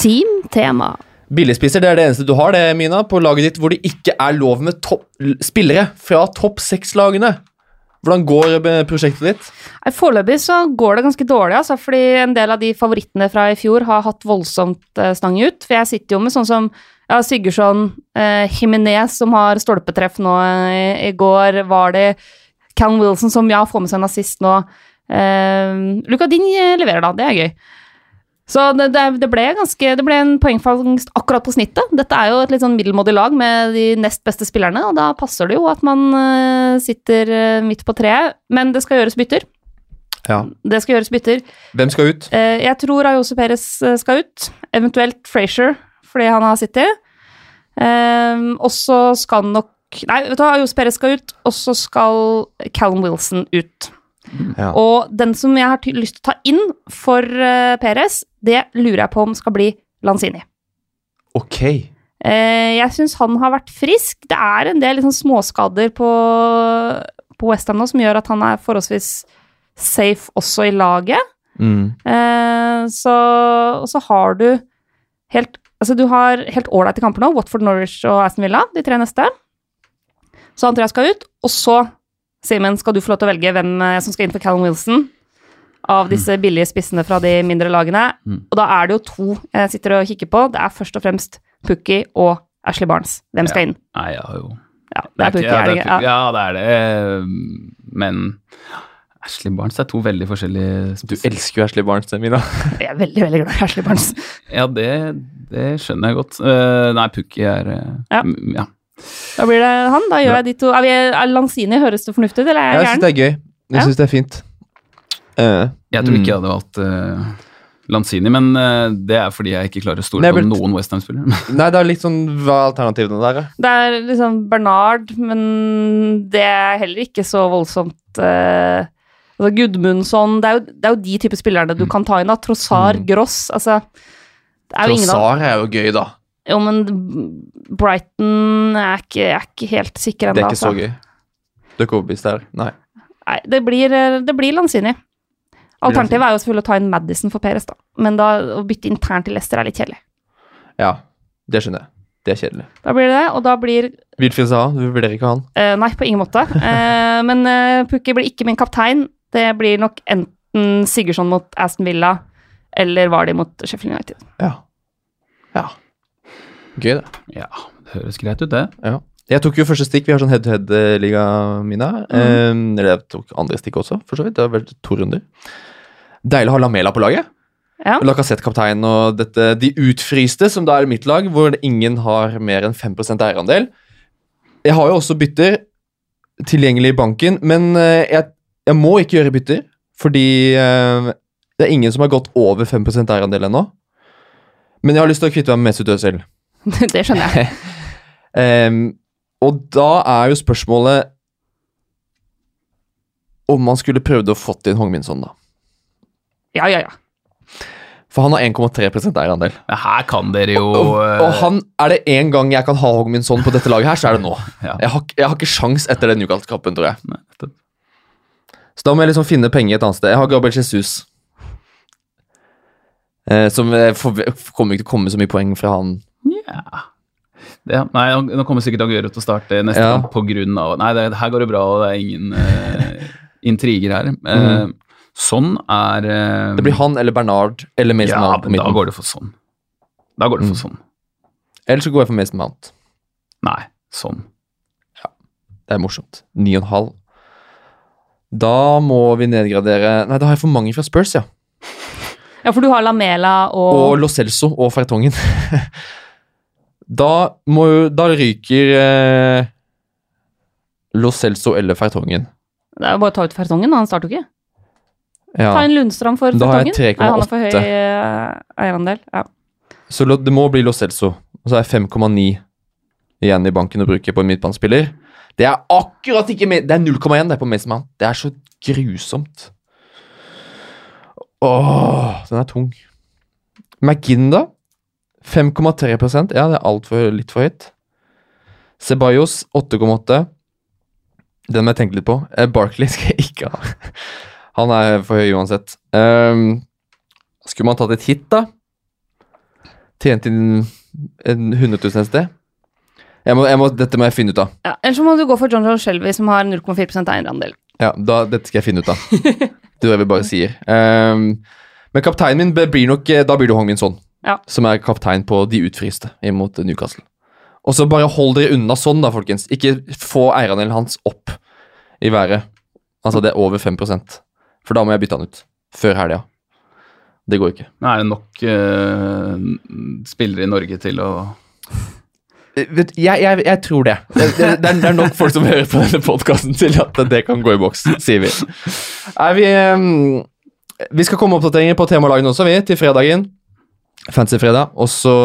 C: Team tema.
B: Billigspisser det er det eneste du har det, Mina, på laget ditt hvor det ikke er lov med topp, spillere fra topp seks-lagene. Hvordan går eh, prosjektet ditt?
C: Foreløpig så går det ganske dårlig, altså, fordi en del av de favorittene fra i fjor har hatt voldsomt eh, stang ut. For jeg sitter jo med sånn som ja, Sigurdsson, eh, Jimenez som har stolpetreff nå i, i går, var det Callum Wilson som ja, får med seg en assist nå. Eh, Luka Din eh, leverer da, det er gøy. Så det, det, det ble ganske Det ble en poengfangst akkurat på snittet. Dette er jo et litt sånn middelmådig lag med de nest beste spillerne, og da passer det jo at man eh, sitter eh, midt på treet. Men det skal gjøres bytter.
B: Ja.
C: Det skal gjøres bytter.
B: Hvem skal ut?
C: Eh, jeg tror Ayose Perez skal ut. Eventuelt Frazier, fordi han har sittet. Eh, og så skal nok Nei, vet du hva, Ayose Perez skal ut, og så skal Callum Wilson ut.
B: Ja.
C: Og den som jeg har lyst til å ta inn for uh, Perez, det lurer jeg på om skal bli Lanzini.
B: Ok.
C: Eh, jeg syns han har vært frisk. Det er en del liksom, småskader på, på Westham nå som gjør at han er forholdsvis safe også i laget.
B: Mm.
C: Eh, så, og så har du helt Altså, du har helt ålreite kamper nå. Watford, Norwich og Aston Villa, de tre neste. Så han tror jeg skal ut. Og så, Simen, skal du få lov til å velge hvem eh, som skal inn for Callum Wilson. Av disse billige spissene fra de mindre lagene.
D: Mm.
C: Og da er det jo to jeg sitter og kikker på. Det er først og fremst Pukki og Ashley Barnes. Hvem skal inn?
D: Nei, ja, jo
C: Ja, det er Pukki,
D: ja,
C: er det ikke? Ja.
D: Ja, det er det. Men Ashley Barnes er to veldig forskjellige
B: Du elsker jo Ashley Barnes, Mina.
C: Jeg er veldig, veldig glad i Ashley Barnes.
D: Ja, det, det skjønner jeg godt. Uh, nei, Pukki er uh,
C: Ja.
D: ja.
C: Da blir det han. Da gjør jeg de to. Er, vi, er Lanzini høres det fornuftig ut, eller er
B: Jeg
C: jeg
B: syns det er gøy. Jeg
C: Ja.
B: syns det er fint. Eh,
D: Jeg tror ikke
B: Mm.
D: jeg hadde valgt uh, Lanzini, men uh, det er fordi jeg ikke klarer å stole på noen Westham-spillere.
B: nei, det er litt sånn Hva er alternativene der, da?
C: Det er liksom Bernard, men det er heller ikke så voldsomt uh, altså Gudmundsson det er, jo, det er jo de type spillerne du kan ta inn. da Trossar,
B: Mm.
C: Gross altså, Det er jo ingen
B: er jo gøy, da.
C: Jo, men Brighton er ikke, er ikke helt sikker
B: Det er ikke så gøy. Du er ikke overbevist der? Nei.
C: Nei, det blir, det blir Lanzini. Alternativet er jo selvfølgelig å ta inn Madison for Peres, da. Men da å bytte internt til Leicester er litt kjedelig.
B: Ja, det skjønner jeg. Det er kjedelig.
C: Da blir det det, og da blir
B: Wilfried Saha, du vurderer ikke han?
C: Eh, nei, på ingen måte. Eh, men uh, Pukki blir ikke min kaptein. Det blir nok enten Sigurdsson mot Aston Villa eller Vardy mot Sheffield United.
B: Ja. Ja. Gøy, det.
D: Ja, det høres greit ut, det.
B: Ja. Jeg tok jo første stikk. Vi har sånn head-to-head-liga, Mina. Eh, eller jeg tok andre stikk også, for så vidt. Det har vært to runder. Deilig å ha Lamela på laget.
C: Ja.
B: Lacassette kaptein og dette, de utfryste, som da er mitt lag, hvor ingen har mer enn 5% eierandel. Jeg har jo også bytter tilgjengelig i banken, men eh, jeg, jeg må ikke gjøre bytter, fordi eh, det er ingen som har gått over 5 eierandel ennå. Men jeg har lyst til å kvitte meg med Mesut Özil.
C: det skjønner jeg.
B: um, og da er jo spørsmålet om man skulle prøvd å fått inn Hongminson, da.
C: Ja, ja, ja.
B: For han har 1,3 eierandel.
D: Her kan dere jo
B: Og,
D: og,
B: og han, er det én gang jeg kan ha Hongminson på dette laget her, så er det nå.
D: Ja.
B: Jeg, har, jeg har ikke sjans etter den Newcastle-kampen, tror jeg.
D: Nei.
B: Så da må jeg liksom finne penger et annet sted. Jeg har Gabriel Jesus. Eh, som for, kommer ikke til å komme så mye poeng fra han.
D: Ja. Det, nei, nå kommer sikkert Aguero til å starte neste
B: Ja.
D: gang av Nei, det, her går det bra, og det er ingen uh, intriger her. Eh, Sånn er eh,
B: Det blir han eller Bernard eller Mason
D: Ja,
B: Mount på
D: men da
B: midten.
D: går det for sånn. Da går det for
B: Mm.
D: sånn.
B: Eller så går jeg for Mason Mount.
D: Nei, sånn.
B: Det er morsomt. 9,5. Da må vi nedgradere Nei, da har jeg for mange fra Spurs, ja.
C: Ja, for du har Lamela
B: Og
C: og,
B: Lo Celso og Fertongen. da, må, jo- da ryker eh, Lo Celso eller Fertongen.
C: Det er jo bare å ta ut Fertongen, han starter jo ikke. Ta
B: Ja.
C: inn Lundstrand for
B: Da har jeg
C: Fertongen. Nei, han er for høy
B: 3,8.
C: eh, eierandel. Ja.
B: Så det må bli Lo Celso. Og så er 5,9 igjen i banken å bruke på en midtbanespiller. Det er akkurat ikke Det er 0,1 det på Mason Mount. Det er så grusomt. Åh, den er tung. McGinn, da? 5,3% Ja, det er altfor litt for høyt. Ceballos 8,8. Den må jeg tenke litt på. Eh, Barkley skal jeg ikke ha. Han er for høy uansett. Um, skulle man tatt et hit, da? Tjent inn en 100 000 et sted? Jeg må, jeg må, dette må jeg finne ut av.
C: Ja, Ellers så må du gå for John John Shelby, som har 0,4% eierandel.
B: Ja, da, dette skal jeg finne ut av. Det er det vi bare sier. Um, men kapteinen min blir nok eh, Da blir det Hong Min Son,
C: Ja.
B: som er kaptein på de utfryste imot eh, Newcastle. Og så bare hold dere unna sånn, da, folkens. Ikke få eierandelen hans opp i været. Altså, det er over 5 For da må jeg bytte han ut. Før helga. Det går ikke.
D: Er det nok uh, spillere i Norge til å
B: Eh, Vet, jeg, jeg, jeg tror det. Det, det, det, er, det er nok folk som hører på denne podkasten til at det kan gå i boks, sier vi. Nei, vi ehm, Vi skal komme oppdateringer på temalagene også, vi, til fredagen. Fancy-fredag. Og så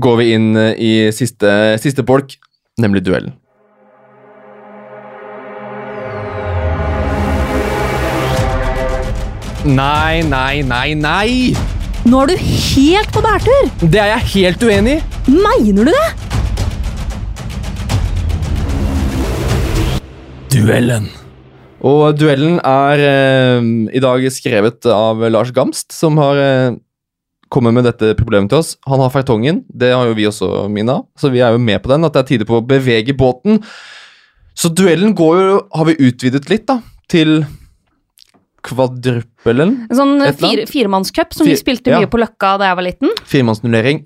B: går vi inn i siste, siste bolk, nemlig duellen. Nei, nei, nei, nei!
C: Nå er du helt på bærtur!
B: Det er jeg helt uenig i.
C: Mener du det?
B: Duellen. Og duellen er eh, i dag skrevet av Lars Gamst, som har eh, kommet med dette problemet til oss. Han har fartongen, det har jo vi også, Mina, så vi er jo med på den, at det er tide på å bevege båten. Så duellen går jo, har vi utvidet litt da, til kvadruppelen.
C: En sånn
B: Et
C: fire, firemannscup som vi
B: spilte
C: spilte
B: ja.
C: mye på Løkka da jeg var liten.
B: Firemannsnullering.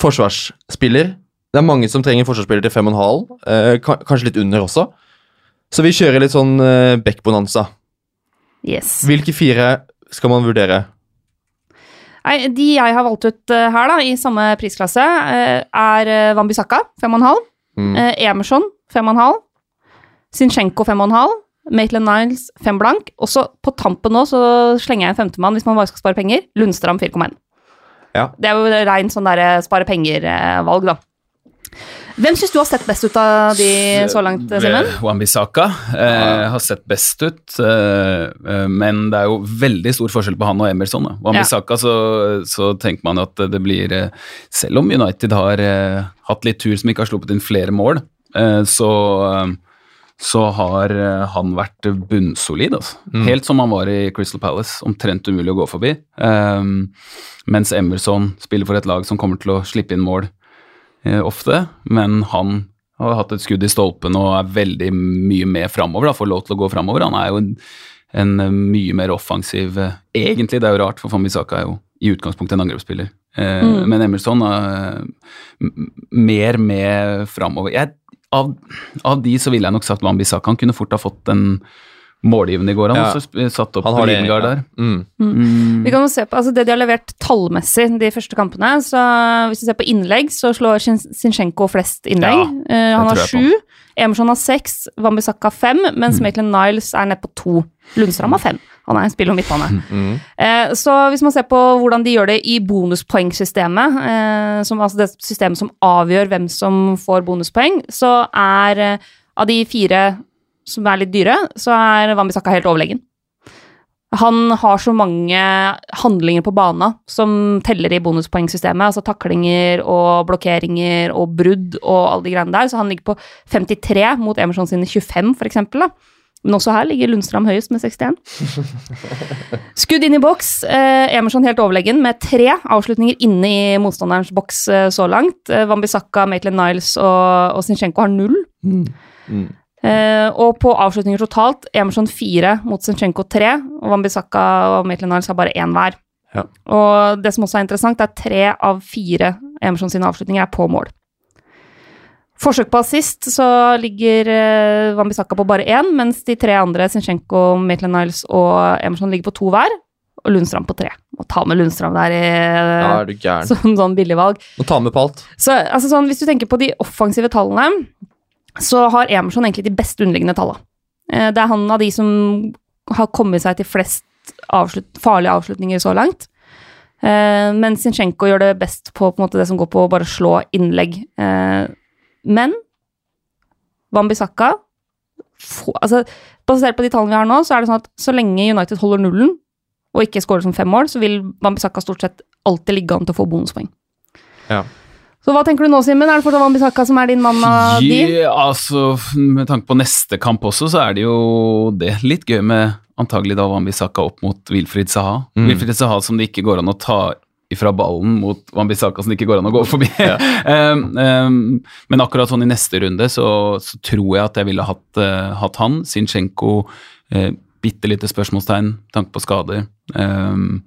B: Forsvarsspiller. Det er mange som trenger forsvarsspiller til fem og en halv, eh, kanskje litt under også. Så vi kjører litt sånn eh, back-bonanza.
C: Yes.
B: Hvilke fire skal man vurdere?
C: Nei, de jeg har valgt ut eh, her, da, i samme prisklasse, eh, er uh, Wambisaka, 5,5.
B: Mm.
C: Uh, Emerson, 5,5. en 5,5. Maitland Niles, 5 blank. Og så på tampen nå så slenger jeg en femtemann hvis man bare skal spare penger. Lundstrand 4,1.
B: Ja.
C: Det er jo rein sånn derre spare penger-valg, da. Hvem syns du har sett best ut av de så langt, Simen?
D: Wambisaka eh, har sett best ut, eh, eh, men det er jo veldig stor forskjell på han og Emerson. Da. Wambisaka så, så tenker man at det blir eh, Selv om United har eh, hatt litt tur som ikke har sluppet inn flere mål, eh, så, eh, så har eh, han vært bunnsolid. Altså. Helt som han var i Crystal Palace, omtrent umulig å gå forbi. Um, mens Emerson spiller for et lag som kommer til å slippe inn mål uh, ofte, men han har hatt et skudd i stolpen og er veldig mye med framover, da, får lov til å gå framover. Han er jo en, en eh, mye mer offensiv uh, Egentlig, det er jo rart, for Fambisaka er jo i utgangspunktet en angrepsspiller. Uh,
C: Mm.
D: Men Emerson er mer med framover. Jeg, av, av de så ville jeg nok sagt Wambisaka. Han kunne fort ha fått en målgivende i går. Han
B: Ja.
D: også satt opp
B: Han har det, ja.
D: der.
B: Mm.
D: Mm.
C: Vi kan jo se på altså det de har levert tallmessig de første kampene. så Hvis du ser på innlegg, så slår Sinchenko flest innlegg. Eh, han har sju. Emerson har seks, Wambisaka fem, mens Maitland Niles er nede på to. Lundstrand har fem. Han er en spiller midtbane.
B: Mm.
C: Eh, så hvis man ser på hvordan de gjør det i bonuspoengsystemet, eh, som, altså det systemet som avgjør hvem som får bonuspoeng, så er eh, av de fire som er litt dyre, så er Wambisaka helt overlegen. Han har så mange handlinger på bana som teller i bonuspoengsystemet, altså taklinger og blokkeringer og brudd og alle de greiene der, så han ligger på 53 mot Emerson sine 25, for eksempel. Da. Men også her ligger Lundstrand høyest med 61. Skudd inn i boks. Eh, Emerson helt overlegen med tre avslutninger inne i motstanderens boks eh, så langt. Eh, Wambisaka, Maitland Niles og, og Zinchenko har null.
B: Mm.
C: Eh, og på avslutninger totalt, Emerson fire mot Zinchenko tre, og Wambisaka og Maitland Niles har bare én hver.
B: Ja.
C: Og det som også er interessant, er at tre av fire Emerson sine avslutninger er på mål. Forsøk på assist så ligger eh, Wambisaka på bare én, mens de tre andre, Zinchenko, Maitland Niles og Emerson, ligger på to hver. Og Lundstrand på tre. Må ta med Lundstrand der i,
B: Da er du gæren.
C: som sånn billigvalg.
B: Må ta med på alt.
C: Så altså sånn, hvis du tenker på de offensive tallene, så har Emerson egentlig de beste underliggende tallene. Eh, Det er han av de som har kommet seg til flest avslut farlige avslutninger så langt. Eh, men Zinchenko gjør det best på, på måte, det som går på å bare slå innlegg. Eh, men Wambisaka få- altså, Basert på de tallene vi har nå, så er det sånn at så lenge United holder nullen og ikke scorer som fem mål, så vil Wambisaka stort sett alltid ligge an til å få bonuspoeng.
B: Ja.
C: Så hva tenker du nå, Simen? Er det fortsatt Wambisaka som er din mann av de?
D: Ja, altså, med tanke på neste kamp også, så er det jo det litt gøy med antagelig da Wambisaka opp mot Wilfried Saha.
B: Mm.
D: Wilfried Saha som det ikke går an å ta ifra ballen mot Wambisaka som det ikke går an å gå forbi. um, um, men akkurat sånn i neste runde så, så tror jeg at jeg ville hatt, uh, hatt han. Zinchenko, uh, bitte lite spørsmålstegn, tanke på skader. Um,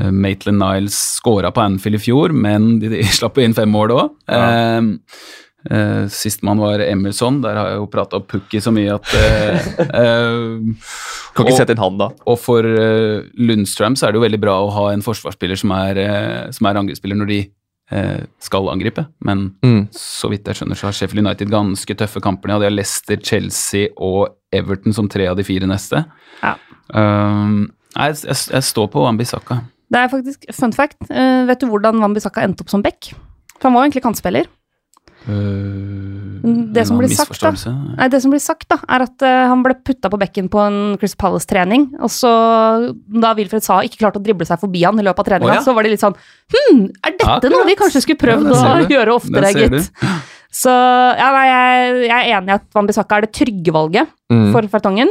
D: uh, Maitland Niles skåra på Anfield i fjor, men de, de slapp inn fem mål òg.
B: Ja.
D: Um, Uh, Sistemann var Emilson. Der har jeg jo prata om Pukki så mye at uh, uh,
B: Kan ikke
D: og-
B: sette inn han, da.
D: og for uh, Lundstrøm så er det jo veldig bra å ha en forsvarsspiller som er, uh, som er angrepsspiller når de uh, skal angripe. Men
B: Mm.
D: så vidt jeg skjønner, så har Sheffield United ganske tøffe kamper. Ja, de har Leicester, Chelsea og Everton som tre av de fire neste.
C: Ja.
D: Um, jeg, jeg, jeg står på Wambisaka.
C: Det er faktisk fun fact. Eh, vet du hvordan Wambisaka endte opp som back? For han var jo egentlig kantspiller.
D: Uh,
C: Det som blir sagt, da. Nei, det som blir sagt, da, er at uh, han ble putta på bekken på en Chris Palace-trening, og så, da Wilfred sa ikke klarte å drible seg forbi han i løpet av treninga,
D: oh, ja.
C: så var de litt sånn Hm, er dette
D: Akkurat.
C: noe vi kanskje skulle prøvd
D: Ja,
C: å gjøre oftere, gitt? Så ja, nei, jeg, jeg er enig i at Wambisaka er det trygge valget
B: Mm.
C: for Fertongen.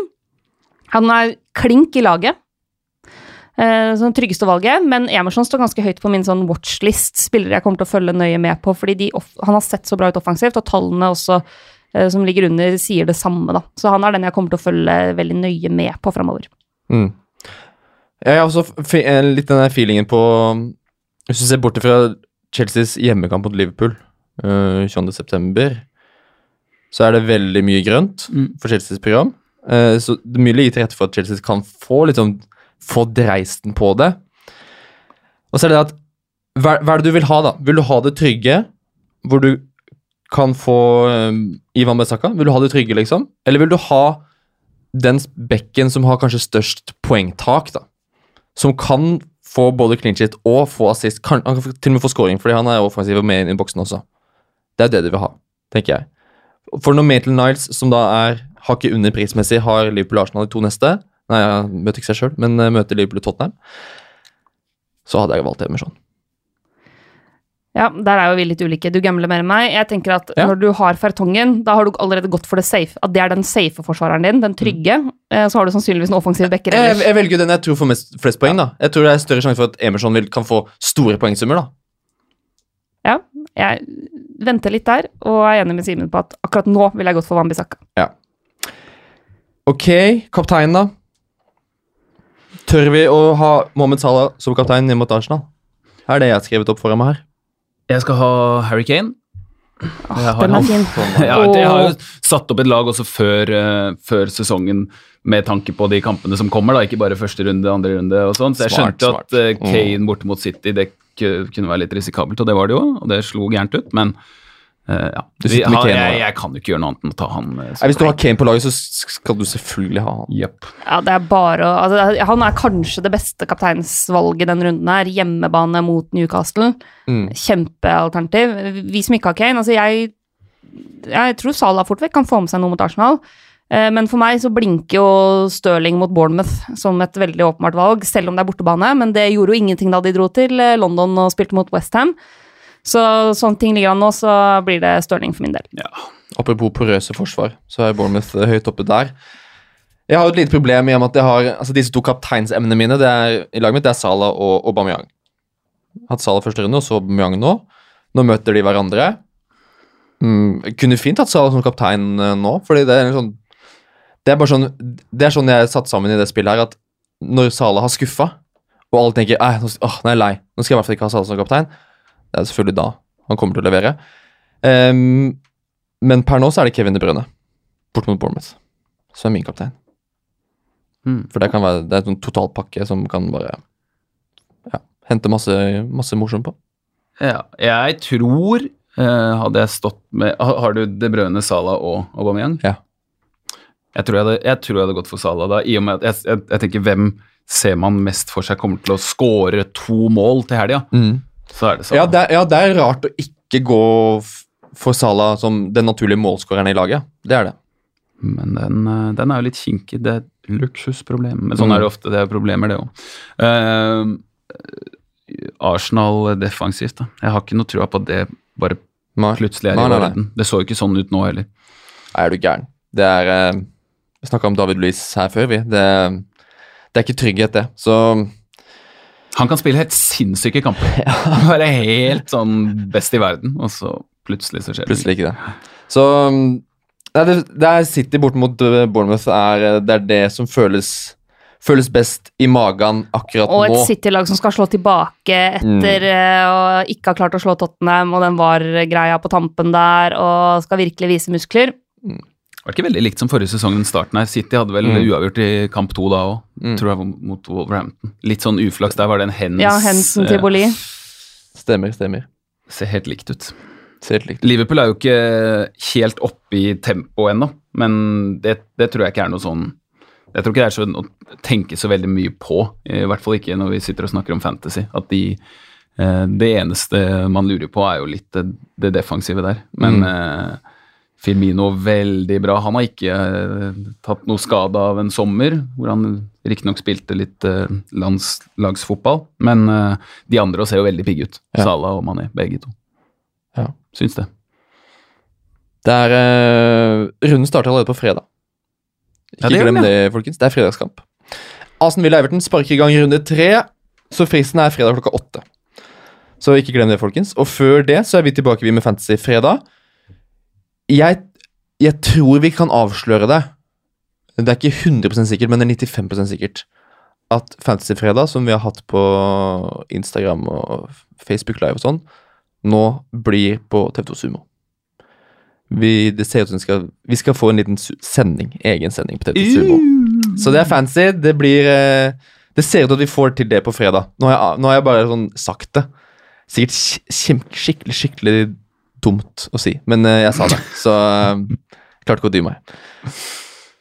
C: Han er klink i laget. Eh, sånn tryggeste valget, men Emerson står ganske høyt på min sånn watchlist. Spillere jeg kommer til å følge nøye med på, fordi de off han har sett så bra ut offensivt, og tallene også eh, som ligger under, sier det samme. da. Så han er den jeg kommer til å følge veldig nøye med på framover.
B: Mm. Jeg har også eh, litt den der feelingen på Hvis du ser bort fra Chelseas hjemmekamp mot Liverpool uh, 22.9., så er det veldig mye grønt
D: Mm.
B: for Chelseas program. Uh, så det er mye ligger til rette for at Chelsea kan få liksom få dreisten på det. Og så er det at hva, hva er det du vil ha, da? Vil du ha det trygge, hvor du kan få um, Ivan Besaka? Vil du ha det trygge, liksom? Eller vil du ha den bekken som har kanskje størst poengtak, da? Som kan få både clean og få assist. Kan, han kan til og med få scoring, fordi han er offensiv og med i boksen også. Det er det du vil ha, tenker jeg. For når Maitland Niles, som da er hakket under prismessig, har Liverpool Arsenal de to neste Nei, jeg møter ikke seg sjøl, men eh, møter Liverpool Tottenham. Så hadde jeg valgt Emerson.
C: Ja, der er jo vi litt ulike. Du gambler mer enn meg. Jeg tenker at
B: Ja.
C: Når du har Fertongen, da har du allerede gått for det safe. At det er den safe forsvareren din, den trygge. Mm. Så har du sannsynligvis en offensiv backer
B: Jeg,
C: ellers.
B: jeg velger den jeg tror får mest, flest poeng. da. Jeg tror det er større sjanse for at Emerson vil, kan få store poengsummer. da.
C: Ja, jeg venter litt der, og er enig med Simen på at akkurat nå ville jeg gått for Wambisaka.
B: Ok, kapteinen, da. Tør vi å ha Mohammed Salah som kaptein hjemme mot Arsenal? Her er det jeg har skrevet opp foran meg her.
D: Jeg skal ha Harry Kane. Jeg har
C: Den
D: han.
C: er fin.
D: Ja, jeg har jo satt opp et lag også før, uh, før sesongen med tanke på de kampene som kommer, da, ikke bare første runde, andre runde og sånn. Så jeg
B: Smart,
D: skjønte at
B: uh.
D: Kane borte mot City det kunne være litt risikabelt, og det var det jo, og det slo gærent ut, men eh, ja.
B: Du
D: Vi
B: Kane
D: jeg, jeg kan jo ikke gjøre noe annet enn å ta han. eh,
B: Nei, hvis du har Kane på laget, så skal du selvfølgelig ha han.
D: Yep.
C: Ja, det er bare å altså, Han er kanskje det beste kapteinsvalget denne runden her. Hjemmebane mot Newcastle.
B: Mm.
C: Kjempealternativ. Vi som ikke har Kane Altså, jeg, jeg tror Salah fort vekk kan få med seg noe mot Arsenal. Eh, Men for meg så blinker jo Stirling mot Bournemouth som et veldig åpenbart valg, selv om det er bortebane. Men det gjorde jo ingenting da de dro til eh, London og spilte mot Westham. Så sånne ting ligger an nå, så blir det Stirling for min del. Ja.
B: Apropos porøse forsvar, så er Bournemouth eh, høyt oppe der. Jeg har jo et lite problem i og med at jeg har altså disse to kapteinsemnene mine det er, i laget mitt det er Salah og Aubameyang. Hatt Salah første runde, og så Aubameyang nå. Nå møter de hverandre. Mm, kunne fint hatt Salah som kaptein eh, nå, fordi det er en sånn Det er bare sånn Det er sånn jeg er satt sammen i det spillet her, at når Salah har skuffa, og alle tenker «Æ, nå, åh, nå er jeg lei, nå skal jeg i hvert fall ikke ha Salah som kaptein, det er selvfølgelig da han kommer til å levere. Um, men per nå så er det Kevin De Bruyne bort mot Bournemouth som er min kaptein.
D: Mm.
B: For det kan være det er en sånn totalpakke som kan bare ja, hente masse, masse morsomt på.
D: Ja, jeg tror eh, Hadde jeg stått med Har du De Brøne, Salah og Aubameyang?
B: Ja.
D: Jeg tror jeg, hadde, jeg tror jeg hadde gått for Salah da, i og med at jeg, jeg, jeg tenker hvem ser man mest for seg kommer til å skåre to mål til helga? Så er det Salah.
B: Ja, det er, ja, det er rart å ikke gå for Salah som den naturlige målskåreren i laget. Det er det.
D: Men den, eh, den er jo litt kinkig. Det er et luksusproblem. Men sånn
B: Mm.
D: er det ofte. Det er problemer, det òg. Arsenal defensivt, da. Jeg har ikke noe trua på at det bare
B: Nei,
D: plutselig er
B: Nei,
D: i
B: nei, nei.
D: Det så jo ikke sånn ut nå heller.
B: Nei, er du gæren. Det er eh, Vi snakka om David Louis her før, vi. Det, det er ikke trygghet, det. Så
D: Han kan spille helt sinnssyke kamper. Være helt sånn best i verden, og så plutselig så skjer det.
B: Plutselig ikke det. Så nei, det, det er City bort mot uh, Bournemouth er, uh, det er det som føles Føles best i magen akkurat nå.
C: Og et. City-lag som skal slå tilbake etter eh, å ikke ha klart å slå Tottenham, og den var-greia på tampen der, og skal virkelig vise muskler.
D: Det var ikke veldig likt som forrige sesong, den starten her. City hadde vel
B: Mm.
D: uavgjort i kamp to da òg,
B: Mm.
D: tror jeg, mot Wolverhampton. Litt sånn uflaks. Der var det en hens
C: Ja, Hensen til
D: eh.
B: Stemmer, stemmer.
D: Ser helt likt ut.
B: Ser helt likt. ut.
D: Liverpool er jo ikke helt oppe i tempo ennå, men det, det tror jeg ikke er noe sånn Jeg tror ikke det er sånn å tenke så veldig mye på, i hvert fall ikke når vi sitter og snakker om fantasy. At de eh, Det eneste man lurer på, er jo litt det, det defensive der. Men
B: Mm.
D: Firmino veldig bra. Han har ikke eh, tatt noe skade av en sommer, hvor han riktignok spilte litt eh, landslagsfotball. Men eh, de andre ser jo veldig pigge ut.
B: Ja.
D: Salah og Mané, begge to.
B: Ja.
D: Syns det.
B: Det er uh, Runden starter allerede på fredag. Ikke
D: Ja, det
B: glem det, folkens. Det er fredagskamp. Asen Ville Eiverton sparker i gang runde tre, så fristen er fredag klokka åtte. Så ikke glem det, folkens. Og før det så er vi tilbake vi med Fantasy fredag. Jeg, jeg tror vi kan avsløre det. Det er ikke 100% sikkert, men det er 95% sikkert. At Fantasyfredag, som vi har hatt på Instagram og Facebook Live og sånn, nå blir på TV2 Sumo. Vi, det ser ut som vi skal, vi skal få en liten sending, egen sending på TV2 Sumo. Så det er fancy. Det blir eh, Det ser ut til at vi får til det på fredag. Nå har jeg, nå har jeg bare sånn sagt det. Sikkert skikkelig, skikkelig dumt å si, men eh, jeg sa det. Så eh, klarte ikke å dy meg.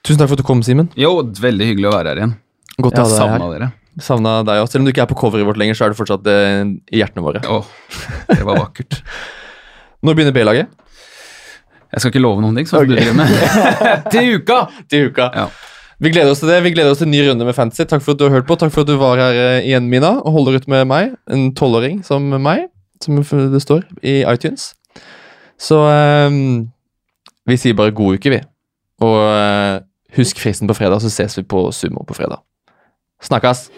B: Tusen takk for at du kom, Simen.
D: Jo, veldig hyggelig å være her igjen.
B: Godt å ha deg her.
D: dere.
B: Savna deg òg. Selv om du ikke er på coveret vårt lenger, så er du fortsatt eh, i hjertene våre.
D: Åh, det var vakkert.
B: Når begynner B-laget?
D: Jeg skal ikke love noen ting, med. Til uka!
B: Til uka.
D: Ja.
B: Vi gleder oss til det. Vi gleder oss til en ny runde med fantasy. Takk for at du har hørt på. Takk for at du var her eh, igjen, Mina, og holder ut med meg. En tolvåring som meg, som det står i iTunes. Så eh, vi sier bare god uke, vi. Og uh, husk fristen på fredag, så ses vi på Sumo på fredag. Snakkes!